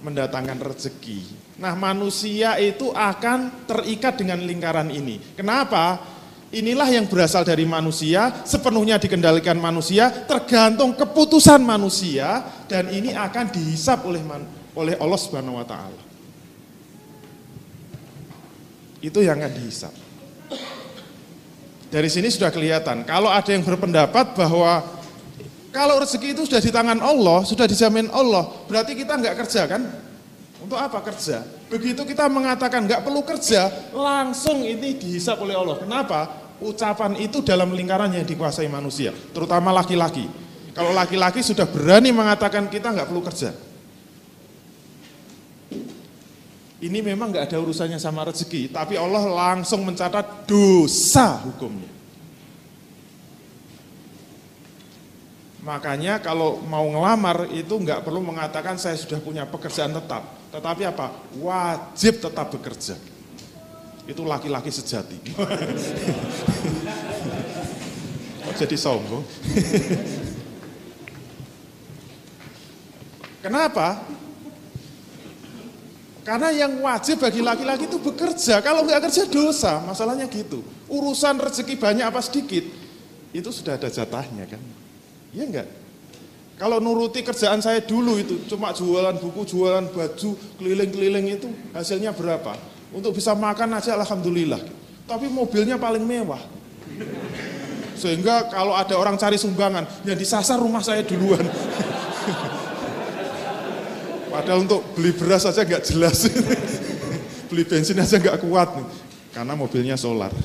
mendatangkan rezeki. Nah, manusia itu akan terikat dengan lingkaran ini. Kenapa? Inilah yang berasal dari manusia, sepenuhnya dikendalikan manusia, tergantung keputusan manusia dan ini akan dihisap oleh oleh Allah Subhanahu wa taala. Itu yang akan dihisap. Dari sini sudah kelihatan, kalau ada yang berpendapat bahwa kalau rezeki itu sudah di tangan Allah, sudah dijamin Allah, berarti kita nggak kerja kan? Untuk apa kerja? Begitu kita mengatakan nggak perlu kerja, langsung ini dihisap oleh Allah. Kenapa? ucapan itu dalam lingkaran yang dikuasai manusia, terutama laki-laki. Kalau laki-laki sudah berani mengatakan kita nggak perlu kerja. Ini memang nggak ada urusannya sama rezeki, tapi Allah langsung mencatat dosa hukumnya. Makanya kalau mau ngelamar itu nggak perlu mengatakan saya sudah punya pekerjaan tetap, tetapi apa? Wajib tetap bekerja itu laki-laki sejati. <laughs> Kok jadi sombong? <laughs> Kenapa? Karena yang wajib bagi laki-laki itu bekerja. Kalau nggak kerja dosa, masalahnya gitu. Urusan rezeki banyak apa sedikit, itu sudah ada jatahnya kan. Iya enggak? Kalau nuruti kerjaan saya dulu itu, cuma jualan buku, jualan baju, keliling-keliling itu, hasilnya berapa? Untuk bisa makan aja alhamdulillah. Tapi mobilnya paling mewah. Sehingga kalau ada orang cari sumbangan, yang disasar rumah saya duluan. <laughs> Padahal untuk beli beras aja nggak jelas. <laughs> beli bensin aja nggak kuat. Karena mobilnya solar. <laughs>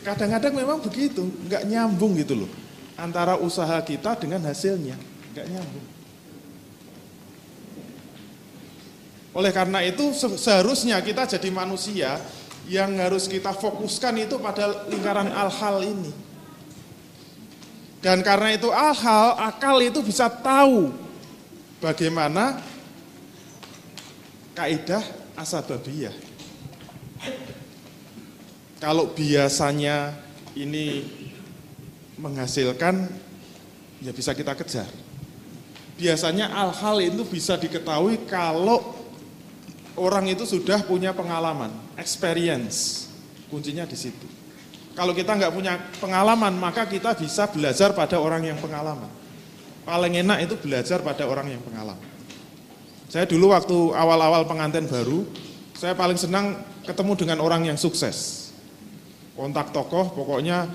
Kadang-kadang memang begitu, nggak nyambung gitu loh antara usaha kita dengan hasilnya. Enggak nyambung. Oleh karena itu seharusnya kita jadi manusia yang harus kita fokuskan itu pada lingkaran al-hal ini. Dan karena itu al-hal, akal itu bisa tahu bagaimana kaidah asababiyah. kalau biasanya ini menghasilkan, ya bisa kita kejar. Biasanya hal-hal itu bisa diketahui kalau orang itu sudah punya pengalaman, experience. Kuncinya di situ. Kalau kita nggak punya pengalaman, maka kita bisa belajar pada orang yang pengalaman. Paling enak itu belajar pada orang yang pengalaman. Saya dulu waktu awal-awal pengantin baru, saya paling senang ketemu dengan orang yang sukses. Kontak tokoh, pokoknya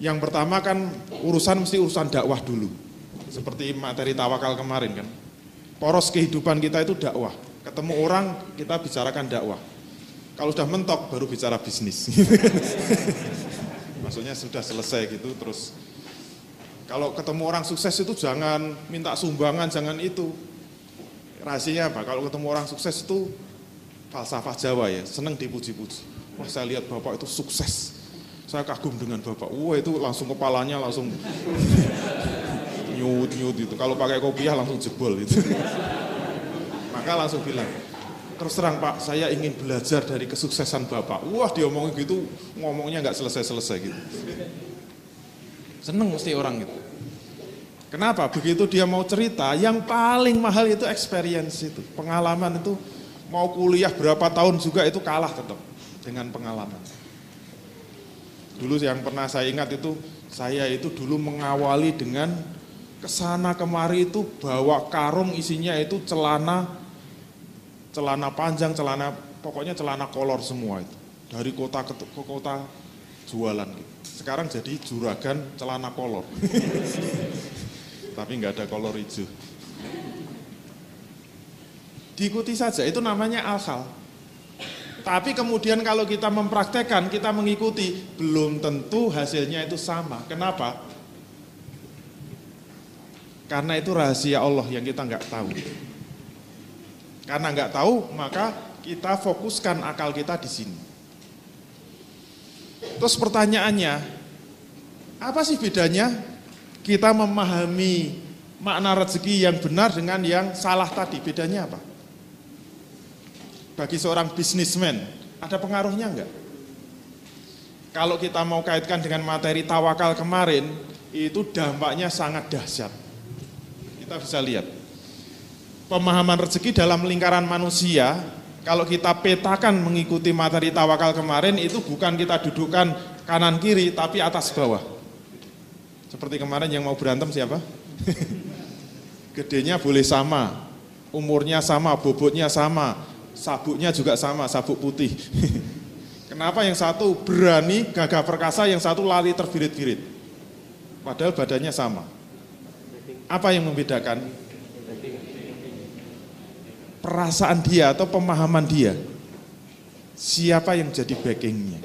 yang pertama kan urusan mesti urusan dakwah dulu. Seperti materi tawakal kemarin kan. Poros kehidupan kita itu dakwah. Ketemu orang kita bicarakan dakwah. Kalau sudah mentok baru bicara bisnis. <laughs> Maksudnya sudah selesai gitu terus kalau ketemu orang sukses itu jangan minta sumbangan, jangan itu. Rahasianya apa? Kalau ketemu orang sukses itu falsafah Jawa ya, senang dipuji-puji. Wah saya lihat Bapak itu sukses. Saya kagum dengan Bapak. Wah itu langsung kepalanya langsung nyut nyut itu. Kalau pakai kopiah langsung jebol itu. <laughs> Maka langsung bilang, terus terang Pak, saya ingin belajar dari kesuksesan Bapak. Wah diomongin gitu, ngomongnya nggak selesai-selesai gitu. Seneng mesti orang gitu. Kenapa? Begitu dia mau cerita, yang paling mahal itu experience itu. Pengalaman itu, mau kuliah berapa tahun juga itu kalah tetap dengan pengalaman. Dulu yang pernah saya ingat itu, saya itu dulu mengawali dengan ke sana kemari itu bawa karung isinya itu celana celana panjang, celana pokoknya celana kolor semua itu. Dari kota ke, ke kota jualan gitu. Sekarang jadi juragan celana kolor. <laughs> Tapi nggak ada kolor hijau. Diikuti saja, itu namanya al-hal. Tapi kemudian kalau kita mempraktekkan, kita mengikuti, belum tentu hasilnya itu sama. Kenapa? Karena itu rahasia Allah yang kita nggak tahu. Karena nggak tahu, maka kita fokuskan akal kita di sini. Terus pertanyaannya, apa sih bedanya kita memahami makna rezeki yang benar dengan yang salah tadi? Bedanya apa? Bagi seorang bisnismen, ada pengaruhnya enggak? Kalau kita mau kaitkan dengan materi tawakal kemarin, itu dampaknya sangat dahsyat. Kita bisa lihat. Pemahaman rezeki dalam lingkaran manusia, kalau kita petakan mengikuti materi tawakal kemarin, itu bukan kita dudukkan kanan kiri, tapi atas bawah. Seperti kemarin yang mau berantem siapa? <laughs> Gedenya boleh sama, umurnya sama, bobotnya sama, sabuknya juga sama, sabuk putih. <laughs> Kenapa yang satu berani, gagah perkasa, yang satu lari terbirit-birit? Padahal badannya sama. Apa yang membedakan? Perasaan dia atau pemahaman dia. Siapa yang jadi backingnya?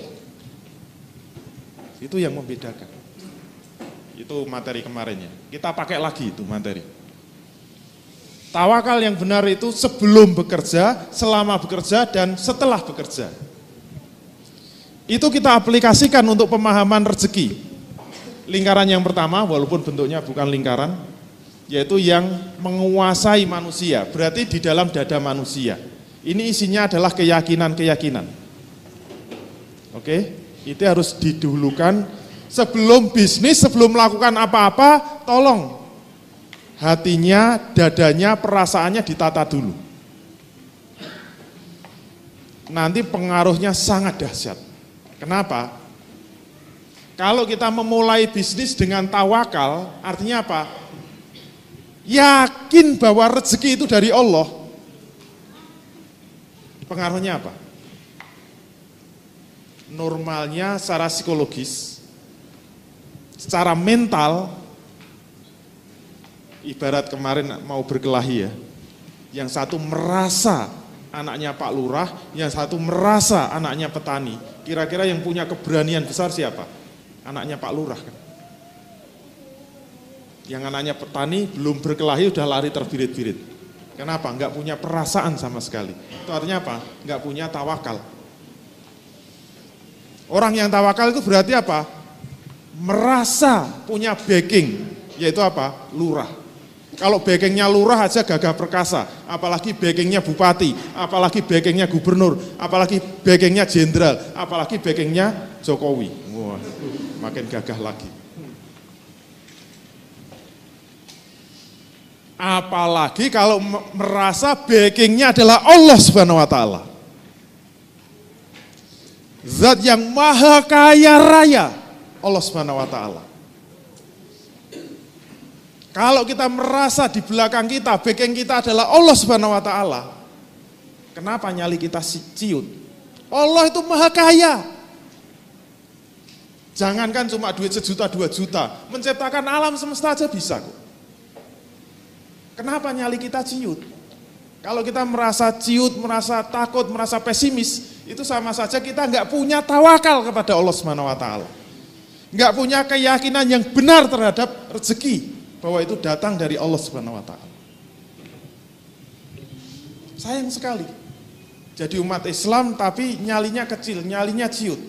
Itu yang membedakan. Itu materi kemarinnya. Kita pakai lagi itu materi. Tawakal yang benar itu sebelum bekerja, selama bekerja, dan setelah bekerja. Itu kita aplikasikan untuk pemahaman rezeki. Lingkaran yang pertama, walaupun bentuknya bukan lingkaran, yaitu yang menguasai manusia, berarti di dalam dada manusia. Ini isinya adalah keyakinan-keyakinan. Oke, itu harus didulukan sebelum bisnis, sebelum melakukan apa-apa, tolong hatinya, dadanya, perasaannya ditata dulu. Nanti pengaruhnya sangat dahsyat. Kenapa? Kalau kita memulai bisnis dengan tawakal, artinya apa? Yakin bahwa rezeki itu dari Allah. Pengaruhnya apa? Normalnya secara psikologis, secara mental, ibarat kemarin mau berkelahi ya, yang satu merasa anaknya Pak Lurah, yang satu merasa anaknya petani. Kira-kira yang punya keberanian besar siapa? Anaknya Pak Lurah kan. Yang anaknya petani belum berkelahi udah lari terbirit-birit. Kenapa? Enggak punya perasaan sama sekali. Itu artinya apa? Enggak punya tawakal. Orang yang tawakal itu berarti apa? Merasa punya backing, yaitu apa? Lurah. Kalau backingnya lurah aja gagah perkasa, apalagi backingnya bupati, apalagi backingnya gubernur, apalagi backingnya jenderal, apalagi backingnya Jokowi. Wah, makin gagah lagi. Apalagi kalau merasa backingnya adalah Allah Subhanahu wa taala. Zat yang maha kaya raya Allah Subhanahu wa taala. Kalau kita merasa di belakang kita, backing kita adalah Allah Subhanahu wa taala. Kenapa nyali kita ciut? Allah itu maha kaya. Jangankan cuma duit sejuta dua juta, menciptakan alam semesta aja bisa kok. Kenapa nyali kita ciut? Kalau kita merasa ciut, merasa takut, merasa pesimis, itu sama saja kita nggak punya tawakal kepada Allah Subhanahu wa taala. Nggak punya keyakinan yang benar terhadap rezeki bahwa itu datang dari Allah Subhanahu wa taala. Sayang sekali. Jadi umat Islam tapi nyalinya kecil, nyalinya ciut.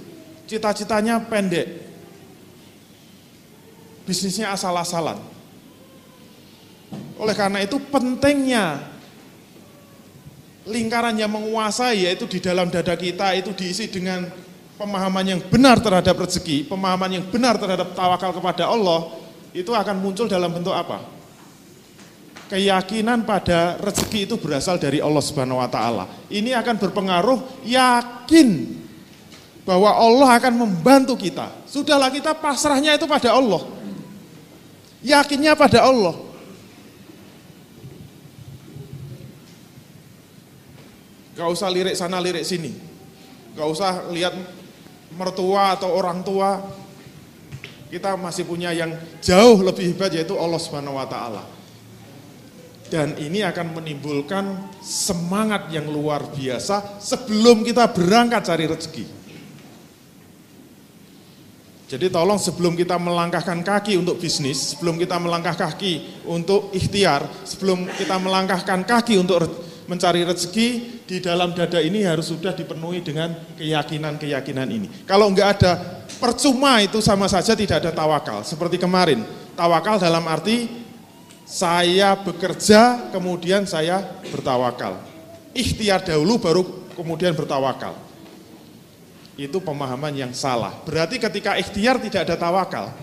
Cita-citanya pendek. Bisnisnya asal-asalan. Oleh karena itu pentingnya lingkaran yang menguasai yaitu di dalam dada kita itu diisi dengan pemahaman yang benar terhadap rezeki, pemahaman yang benar terhadap tawakal kepada Allah, itu akan muncul dalam bentuk apa? Keyakinan pada rezeki itu berasal dari Allah Subhanahu wa taala. Ini akan berpengaruh yakin bahwa Allah akan membantu kita. Sudahlah kita pasrahnya itu pada Allah. Yakinnya pada Allah. Gak usah lirik sana lirik sini. Gak usah lihat mertua atau orang tua kita masih punya yang jauh lebih hebat yaitu Allah Subhanahu wa taala. Dan ini akan menimbulkan semangat yang luar biasa sebelum kita berangkat cari rezeki. Jadi tolong sebelum kita melangkahkan kaki untuk bisnis, sebelum kita melangkah kaki untuk ikhtiar, sebelum kita melangkahkan kaki untuk mencari rezeki, di dalam dada ini harus sudah dipenuhi dengan keyakinan-keyakinan ini. Kalau enggak ada percuma itu sama saja tidak ada tawakal. Seperti kemarin, tawakal dalam arti saya bekerja kemudian saya bertawakal. Ikhtiar dahulu baru kemudian bertawakal. Itu pemahaman yang salah. Berarti ketika ikhtiar tidak ada tawakal.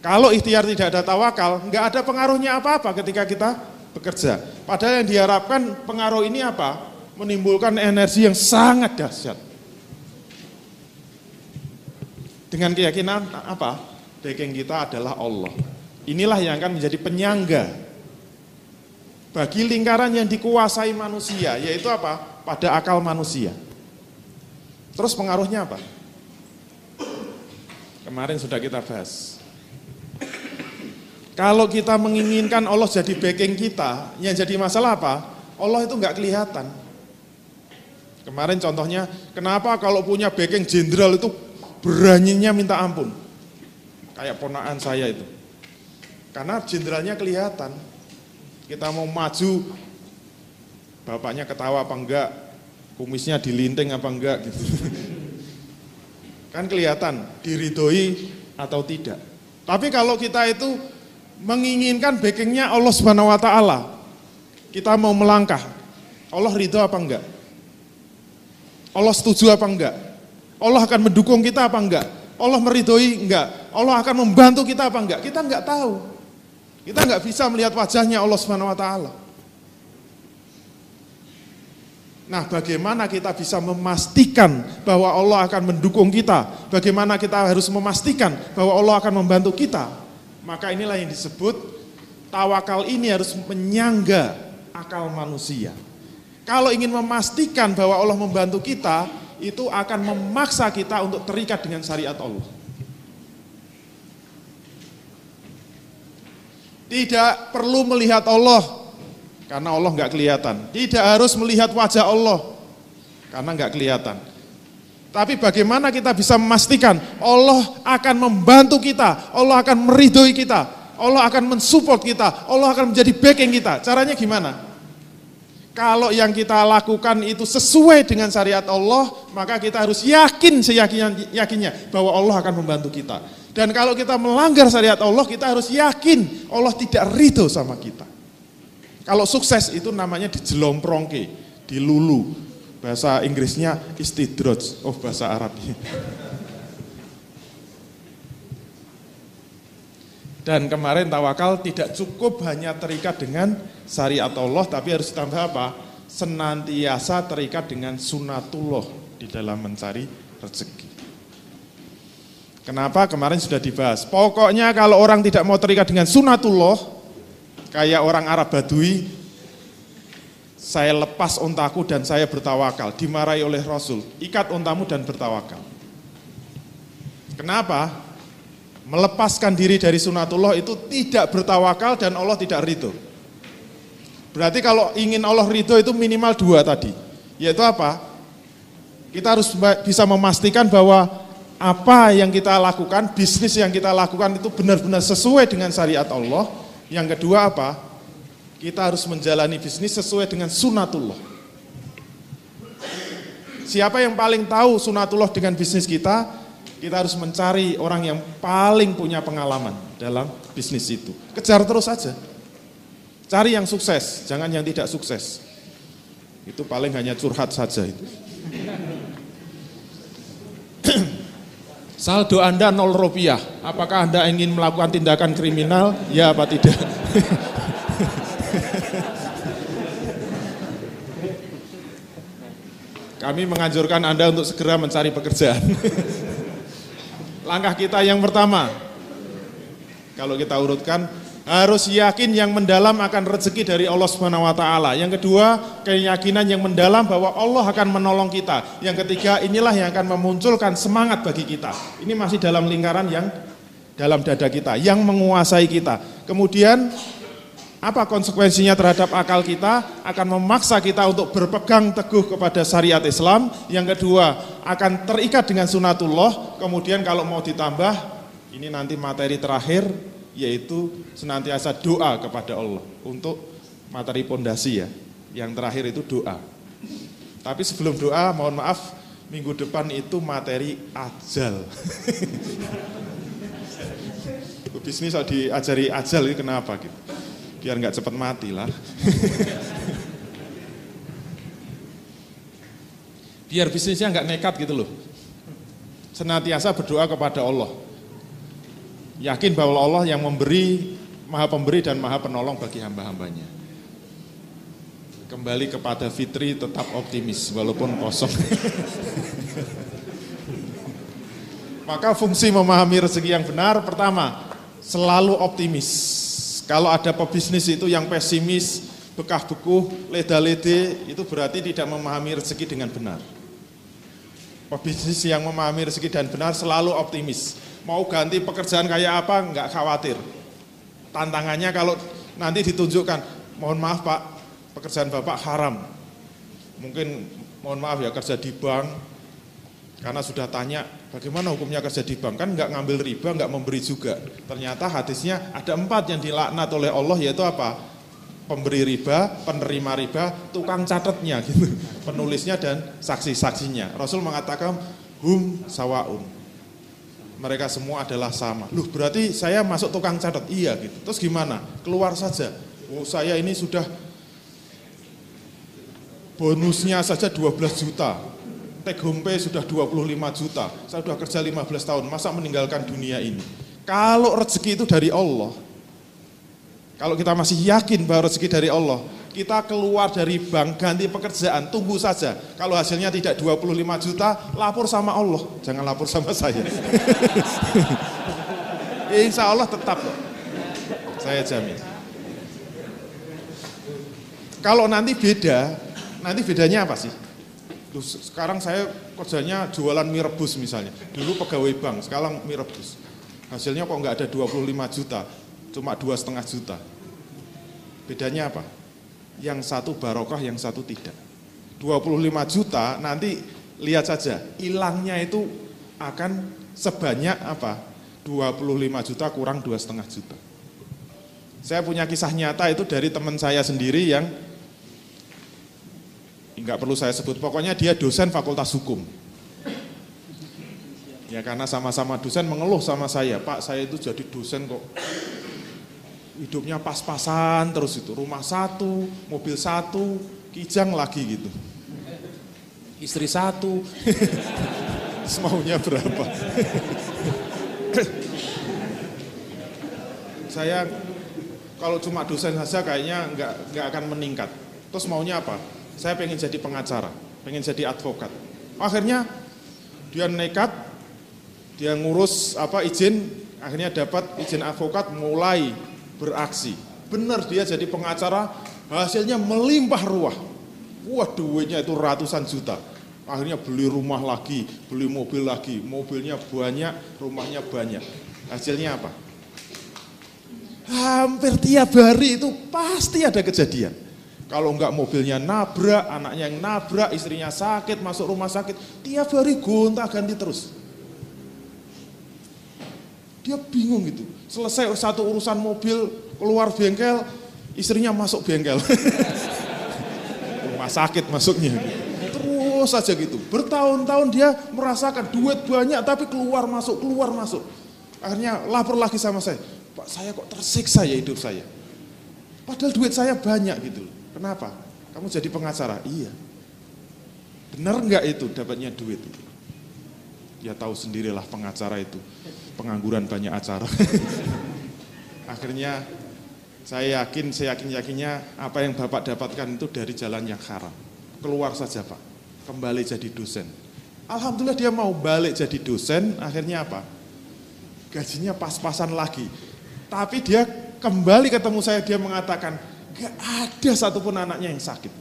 Kalau ikhtiar tidak ada tawakal, enggak ada pengaruhnya apa-apa ketika kita bekerja. Padahal yang diharapkan pengaruh ini apa? Menimbulkan energi yang sangat dahsyat. Dengan keyakinan apa? Backing kita adalah Allah. Inilah yang akan menjadi penyangga bagi lingkaran yang dikuasai manusia, yaitu apa? Pada akal manusia. Terus pengaruhnya apa? Kemarin sudah kita bahas. Kalau kita menginginkan Allah jadi backing kita, yang jadi masalah apa? Allah itu nggak kelihatan. Kemarin contohnya, kenapa kalau punya backing jenderal itu beraninya minta ampun? Kayak ponaan saya itu. Karena jenderalnya kelihatan. Kita mau maju, bapaknya ketawa apa enggak, kumisnya dilinting apa enggak gitu. <laughs> Kan kelihatan, diridoi atau tidak. Tapi kalau kita itu menginginkan backingnya Allah Subhanahu Wa Taala. Kita mau melangkah, Allah ridho apa enggak? Allah setuju apa enggak? Allah akan mendukung kita apa enggak? Allah meridhoi enggak? Allah akan membantu kita apa enggak? Kita enggak tahu. Kita enggak bisa melihat wajahnya Allah Subhanahu wa taala. Nah, bagaimana kita bisa memastikan bahwa Allah akan mendukung kita? Bagaimana kita harus memastikan bahwa Allah akan membantu kita? Maka inilah yang disebut tawakal ini harus menyangga akal manusia. Kalau ingin memastikan bahwa Allah membantu kita, itu akan memaksa kita untuk terikat dengan syariat Allah. Tidak perlu melihat Allah, karena Allah nggak kelihatan. Tidak harus melihat wajah Allah, karena nggak kelihatan. Tapi bagaimana kita bisa memastikan Allah akan membantu kita, Allah akan meridhoi kita, Allah akan mensupport kita, Allah akan menjadi backing kita. Caranya gimana? Kalau yang kita lakukan itu sesuai dengan syariat Allah, maka kita harus yakin seyakin yakinnya bahwa Allah akan membantu kita. Dan kalau kita melanggar syariat Allah, kita harus yakin Allah tidak ridho sama kita. Kalau sukses itu namanya dijelomprongke, dilulu. Bahasa Inggrisnya istidroj, oh bahasa Arabnya. Dan kemarin tawakal tidak cukup hanya terikat dengan syariat Allah, tapi harus ditambah apa? Senantiasa terikat dengan sunatullah di dalam mencari rezeki. Kenapa kemarin sudah dibahas? Pokoknya kalau orang tidak mau terikat dengan sunatullah, kayak orang Arab Badui, saya lepas untaku dan saya bertawakal, dimarahi oleh Rasul, ikat untamu dan bertawakal. Kenapa? melepaskan diri dari sunatullah itu tidak bertawakal dan Allah tidak ridho. Berarti kalau ingin Allah ridho itu minimal dua tadi. Yaitu apa? Kita harus bisa memastikan bahwa apa yang kita lakukan, bisnis yang kita lakukan itu benar-benar sesuai dengan syariat Allah. Yang kedua apa? Kita harus menjalani bisnis sesuai dengan sunatullah. Siapa yang paling tahu sunatullah dengan bisnis kita? kita harus mencari orang yang paling punya pengalaman dalam bisnis itu. Kejar terus saja. Cari yang sukses, jangan yang tidak sukses. Itu paling hanya curhat saja itu. Saldo Anda nol rupiah. Apakah Anda ingin melakukan tindakan kriminal? Ya apa tidak? Kami menganjurkan Anda untuk segera mencari pekerjaan. <laughs> Langkah kita yang pertama, kalau kita urutkan, harus yakin yang mendalam akan rezeki dari Allah Subhanahu wa taala. Yang kedua, keyakinan yang mendalam bahwa Allah akan menolong kita. Yang ketiga, inilah yang akan memunculkan semangat bagi kita. Ini masih dalam lingkaran yang dalam dada kita, yang menguasai kita. Kemudian apa konsekuensinya terhadap akal kita? Akan memaksa kita untuk berpegang teguh kepada syariat Islam. Yang kedua, akan terikat dengan sunatullah. Kemudian kalau mau ditambah, ini nanti materi terakhir, yaitu senantiasa doa kepada Allah. Untuk materi pondasi ya. Yang terakhir itu doa. Tapi sebelum doa, mohon maaf, minggu depan itu materi ajal. <laughs> Bisnis diajari ajal itu kenapa gitu? Biar nggak cepat mati lah. <laughs> biar bisnisnya nggak nekat gitu loh. Senantiasa berdoa kepada Allah. Yakin bahwa Allah yang memberi, maha pemberi dan maha penolong bagi hamba-hambanya. Kembali kepada fitri tetap optimis walaupun kosong. <laughs> Maka fungsi memahami rezeki yang benar pertama, selalu optimis kalau ada pebisnis itu yang pesimis, bekah beku, leda-lede, itu berarti tidak memahami rezeki dengan benar. Pebisnis yang memahami rezeki dan benar selalu optimis. Mau ganti pekerjaan kayak apa, enggak khawatir. Tantangannya kalau nanti ditunjukkan, mohon maaf Pak, pekerjaan Bapak haram. Mungkin mohon maaf ya kerja di bank, karena sudah tanya bagaimana hukumnya kerja di bank kan nggak ngambil riba, nggak memberi juga. Ternyata hadisnya ada empat yang dilaknat oleh Allah yaitu apa? Pemberi riba, penerima riba, tukang catatnya gitu, penulisnya dan saksi-saksinya. Rasul mengatakan hum sawaun. Mereka semua adalah sama. Loh berarti saya masuk tukang catat? Iya gitu. Terus gimana? Keluar saja. Oh saya ini sudah bonusnya saja 12 juta pay sudah 25 juta, saya sudah kerja 15 tahun, masa meninggalkan dunia ini? Kalau rezeki itu dari Allah, kalau kita masih yakin bahwa rezeki dari Allah, kita keluar dari bank, ganti pekerjaan, tunggu saja. Kalau hasilnya tidak 25 juta, lapor sama Allah, jangan lapor sama saya. <laughs> Insya Allah tetap saya jamin. Kalau nanti beda, nanti bedanya apa sih? Duh, sekarang saya kerjanya jualan mie rebus misalnya. Dulu pegawai bank, sekarang mie rebus. Hasilnya kok nggak ada 25 juta, cuma dua setengah juta. Bedanya apa? Yang satu barokah, yang satu tidak. 25 juta nanti lihat saja, hilangnya itu akan sebanyak apa? 25 juta kurang dua setengah juta. Saya punya kisah nyata itu dari teman saya sendiri yang nggak perlu saya sebut, pokoknya dia dosen fakultas hukum. Ya karena sama-sama dosen mengeluh sama saya, Pak saya itu jadi dosen kok hidupnya pas-pasan terus itu, rumah satu, mobil satu, kijang lagi gitu. Istri satu, <laughs> semaunya berapa. <laughs> saya kalau cuma dosen saja kayaknya nggak nggak akan meningkat. Terus maunya apa? Saya pengen jadi pengacara, pengen jadi advokat. Akhirnya dia nekat dia ngurus apa izin, akhirnya dapat izin advokat mulai beraksi. Benar dia jadi pengacara, hasilnya melimpah ruah. Wah duitnya itu ratusan juta. Akhirnya beli rumah lagi, beli mobil lagi, mobilnya banyak, rumahnya banyak. Hasilnya apa? Hampir tiap hari itu pasti ada kejadian. Kalau enggak mobilnya nabrak, anaknya yang nabrak, istrinya sakit, masuk rumah sakit, tiap hari gonta ganti terus. Dia bingung gitu. Selesai satu urusan mobil, keluar bengkel, istrinya masuk bengkel. <laughs> Rumah sakit masuknya. Terus saja gitu. Bertahun-tahun dia merasakan duit banyak tapi keluar masuk, keluar masuk. Akhirnya lapor lagi sama saya. Pak saya kok tersiksa ya hidup saya. Padahal duit saya banyak gitu. Kenapa? Kamu jadi pengacara? Iya. Benar enggak itu dapatnya duit? Ya tahu sendirilah pengacara itu pengangguran banyak acara. <laughs> Akhirnya saya yakin, saya yakin-yakinnya apa yang Bapak dapatkan itu dari jalan yang haram. Keluar saja Pak, kembali jadi dosen. Alhamdulillah dia mau balik jadi dosen, akhirnya apa? Gajinya pas-pasan lagi. Tapi dia kembali ketemu saya, dia mengatakan, gak ada satupun anaknya yang sakit.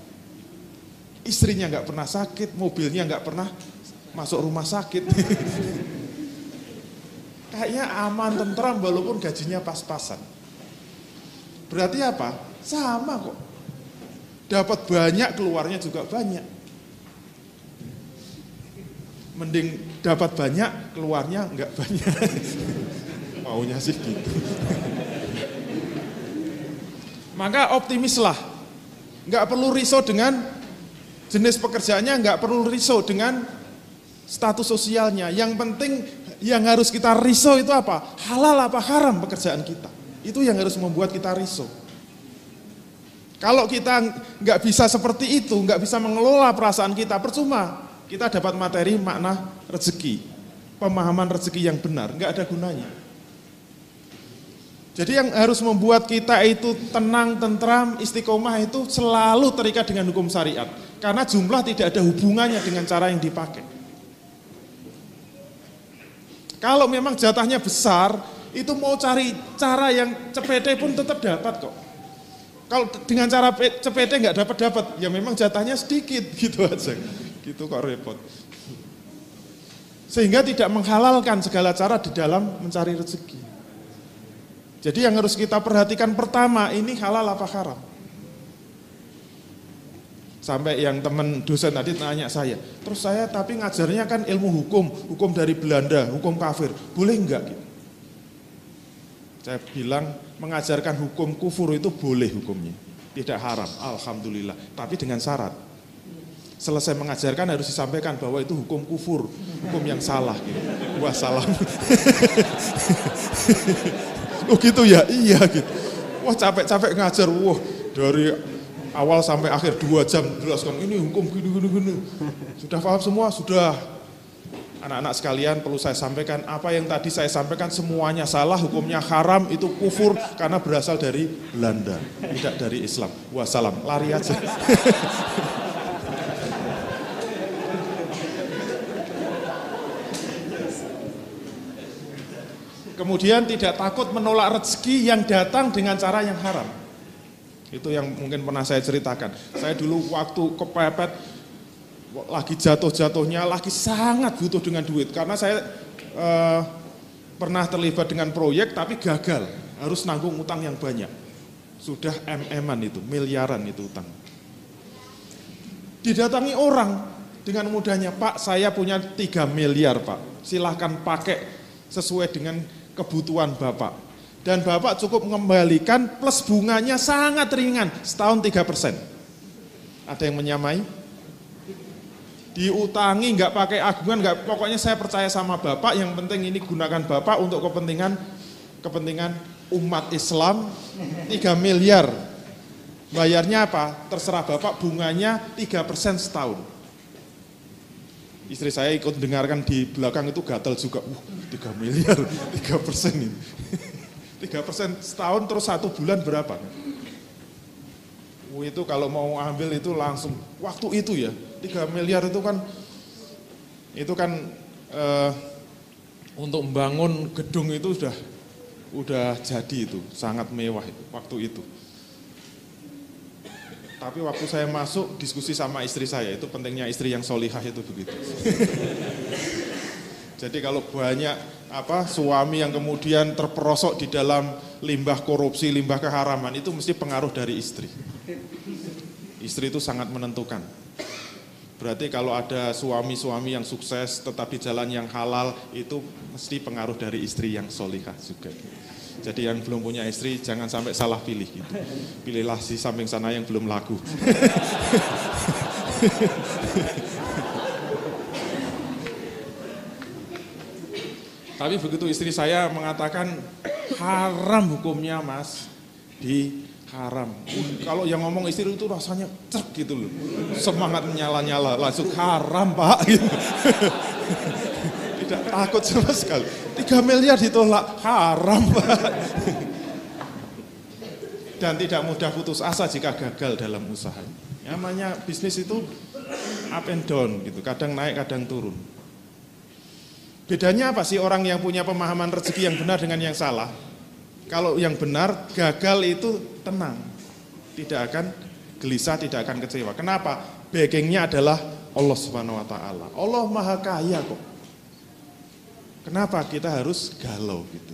Istrinya gak pernah sakit, mobilnya gak pernah masuk rumah sakit. <laughs> kayaknya aman tentram walaupun gajinya pas-pasan. Berarti apa? Sama kok. Dapat banyak, keluarnya juga banyak. Mending dapat banyak, keluarnya enggak banyak. <laughs> Maunya sih gitu. Maka optimislah. Enggak perlu risau dengan jenis pekerjaannya, enggak perlu risau dengan status sosialnya. Yang penting yang harus kita risau itu apa? Halal apa haram pekerjaan kita. Itu yang harus membuat kita risau. Kalau kita nggak bisa seperti itu, nggak bisa mengelola perasaan kita, percuma kita dapat materi makna rezeki, pemahaman rezeki yang benar, nggak ada gunanya. Jadi yang harus membuat kita itu tenang, tentram, istiqomah itu selalu terikat dengan hukum syariat. Karena jumlah tidak ada hubungannya dengan cara yang dipakai. Kalau memang jatahnya besar, itu mau cari cara yang cepete pun tetap dapat kok. Kalau dengan cara cepete nggak dapat dapat, ya memang jatahnya sedikit <laughs> gitu aja. Gitu kok repot. Sehingga tidak menghalalkan segala cara di dalam mencari rezeki. Jadi yang harus kita perhatikan pertama, ini halal apa haram. Sampai yang teman dosen tadi tanya saya, terus saya tapi ngajarnya kan ilmu hukum, hukum dari Belanda, hukum kafir, boleh enggak? Saya bilang mengajarkan hukum kufur itu boleh hukumnya, tidak haram, alhamdulillah, tapi dengan syarat. Selesai mengajarkan harus disampaikan bahwa itu hukum kufur, hukum yang salah. Gitu. Wah. <laughs> oh gitu ya, iya gitu. Wah capek-capek ngajar, wah dari awal sampai akhir dua jam jelaskan ini hukum gini gini gini. Sudah paham semua? Sudah. Anak-anak sekalian perlu saya sampaikan apa yang tadi saya sampaikan semuanya salah, hukumnya haram, itu kufur karena berasal dari Belanda, tidak dari Islam. Wassalam, lari aja. <laughs> Kemudian tidak takut menolak rezeki yang datang dengan cara yang haram. Itu yang mungkin pernah saya ceritakan. Saya dulu waktu kepepet, lagi jatuh-jatuhnya, lagi sangat butuh dengan duit. Karena saya eh, pernah terlibat dengan proyek tapi gagal. Harus nanggung utang yang banyak. Sudah mm itu, miliaran itu utang. Didatangi orang dengan mudahnya, Pak saya punya 3 miliar Pak. Silahkan pakai sesuai dengan kebutuhan Bapak dan Bapak cukup mengembalikan plus bunganya sangat ringan, setahun 3 persen. Ada yang menyamai? diutangi, nggak pakai agungan, nggak pokoknya saya percaya sama bapak. Yang penting ini gunakan bapak untuk kepentingan kepentingan umat Islam 3 miliar. Bayarnya apa? Terserah bapak bunganya 3 persen setahun. Istri saya ikut dengarkan di belakang itu gatal juga. Wah, 3 miliar, 3 persen ini. 3 persen setahun terus satu bulan berapa? Itu kalau mau ambil itu langsung waktu itu ya 3 miliar itu kan itu kan eh, untuk membangun gedung itu sudah udah jadi itu sangat mewah itu, waktu itu. Tapi waktu saya masuk diskusi sama istri saya itu pentingnya istri yang solihah itu begitu. Jadi kalau banyak apa suami yang kemudian terperosok di dalam limbah korupsi, limbah keharaman itu mesti pengaruh dari istri. Istri itu sangat menentukan. Berarti kalau ada suami-suami yang sukses tetap di jalan yang halal itu mesti pengaruh dari istri yang solihah juga. Jadi yang belum punya istri jangan sampai salah pilih gitu. Pilihlah si samping sana yang belum laku. <laughs> Tapi begitu istri saya mengatakan haram hukumnya mas di haram. Kalau yang ngomong istri itu rasanya cek gitu loh. Semangat menyala-nyala, langsung haram pak. <laughs> Gitu. Tidak takut sama sekali. Tiga miliar ditolak, haram pak. <laughs> Dan tidak mudah putus asa jika gagal dalam usaha. Namanya bisnis itu up and down gitu, kadang naik, kadang turun. Bedanya apa sih orang yang punya pemahaman rezeki yang benar dengan yang salah? Kalau yang benar, gagal itu tenang. Tidak akan gelisah, tidak akan kecewa. Kenapa? Backingnya adalah Allah Subhanahu wa taala. Allah Maha Kaya kok. Kenapa kita harus galau gitu?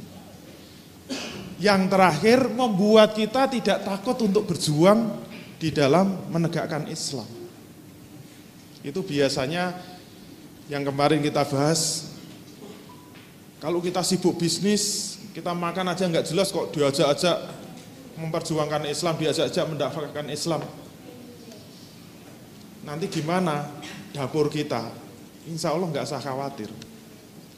Yang terakhir membuat kita tidak takut untuk berjuang di dalam menegakkan Islam. Itu biasanya yang kemarin kita bahas kalau kita sibuk bisnis, kita makan aja nggak jelas kok diajak-ajak memperjuangkan Islam, diajak-ajak mendaftarkan Islam. Nanti gimana dapur kita? Insya Allah nggak usah khawatir.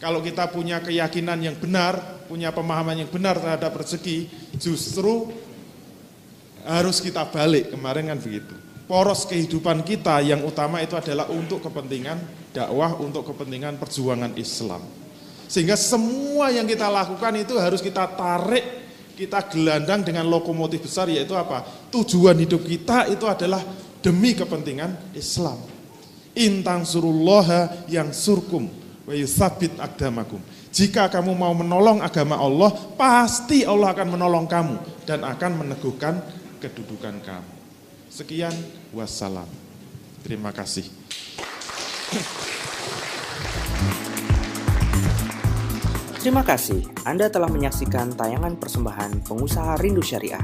Kalau kita punya keyakinan yang benar, punya pemahaman yang benar terhadap rezeki, justru harus kita balik. Kemarin kan begitu. Poros kehidupan kita yang utama itu adalah untuk kepentingan dakwah, untuk kepentingan perjuangan Islam. Sehingga semua yang kita lakukan itu harus kita tarik, kita gelandang dengan lokomotif besar yaitu apa? Tujuan hidup kita itu adalah demi kepentingan Islam. Intang surullaha yang surkum wa yusabit agdamakum. Jika kamu mau menolong agama Allah, pasti Allah akan menolong kamu dan akan meneguhkan kedudukan kamu. Sekian, wassalam. Terima kasih. Terima kasih Anda telah menyaksikan tayangan persembahan pengusaha Rindu Syariah.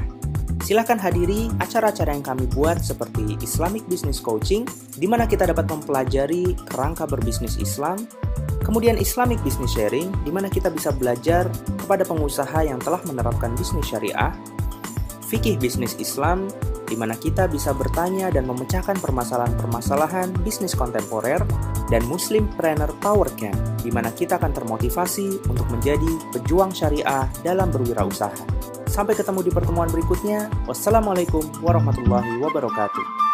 Silahkan hadiri acara-acara yang kami buat seperti Islamic Business Coaching, di mana kita dapat mempelajari kerangka berbisnis Islam, kemudian Islamic Business Sharing, di mana kita bisa belajar kepada pengusaha yang telah menerapkan bisnis syariah, fikih bisnis Islam, di mana kita bisa bertanya dan memecahkan permasalahan-permasalahan bisnis kontemporer, dan Muslim Trainer Power Camp, di mana kita akan termotivasi untuk menjadi pejuang syariah dalam berwirausaha. Sampai ketemu di pertemuan berikutnya. Wassalamualaikum warahmatullahi wabarakatuh.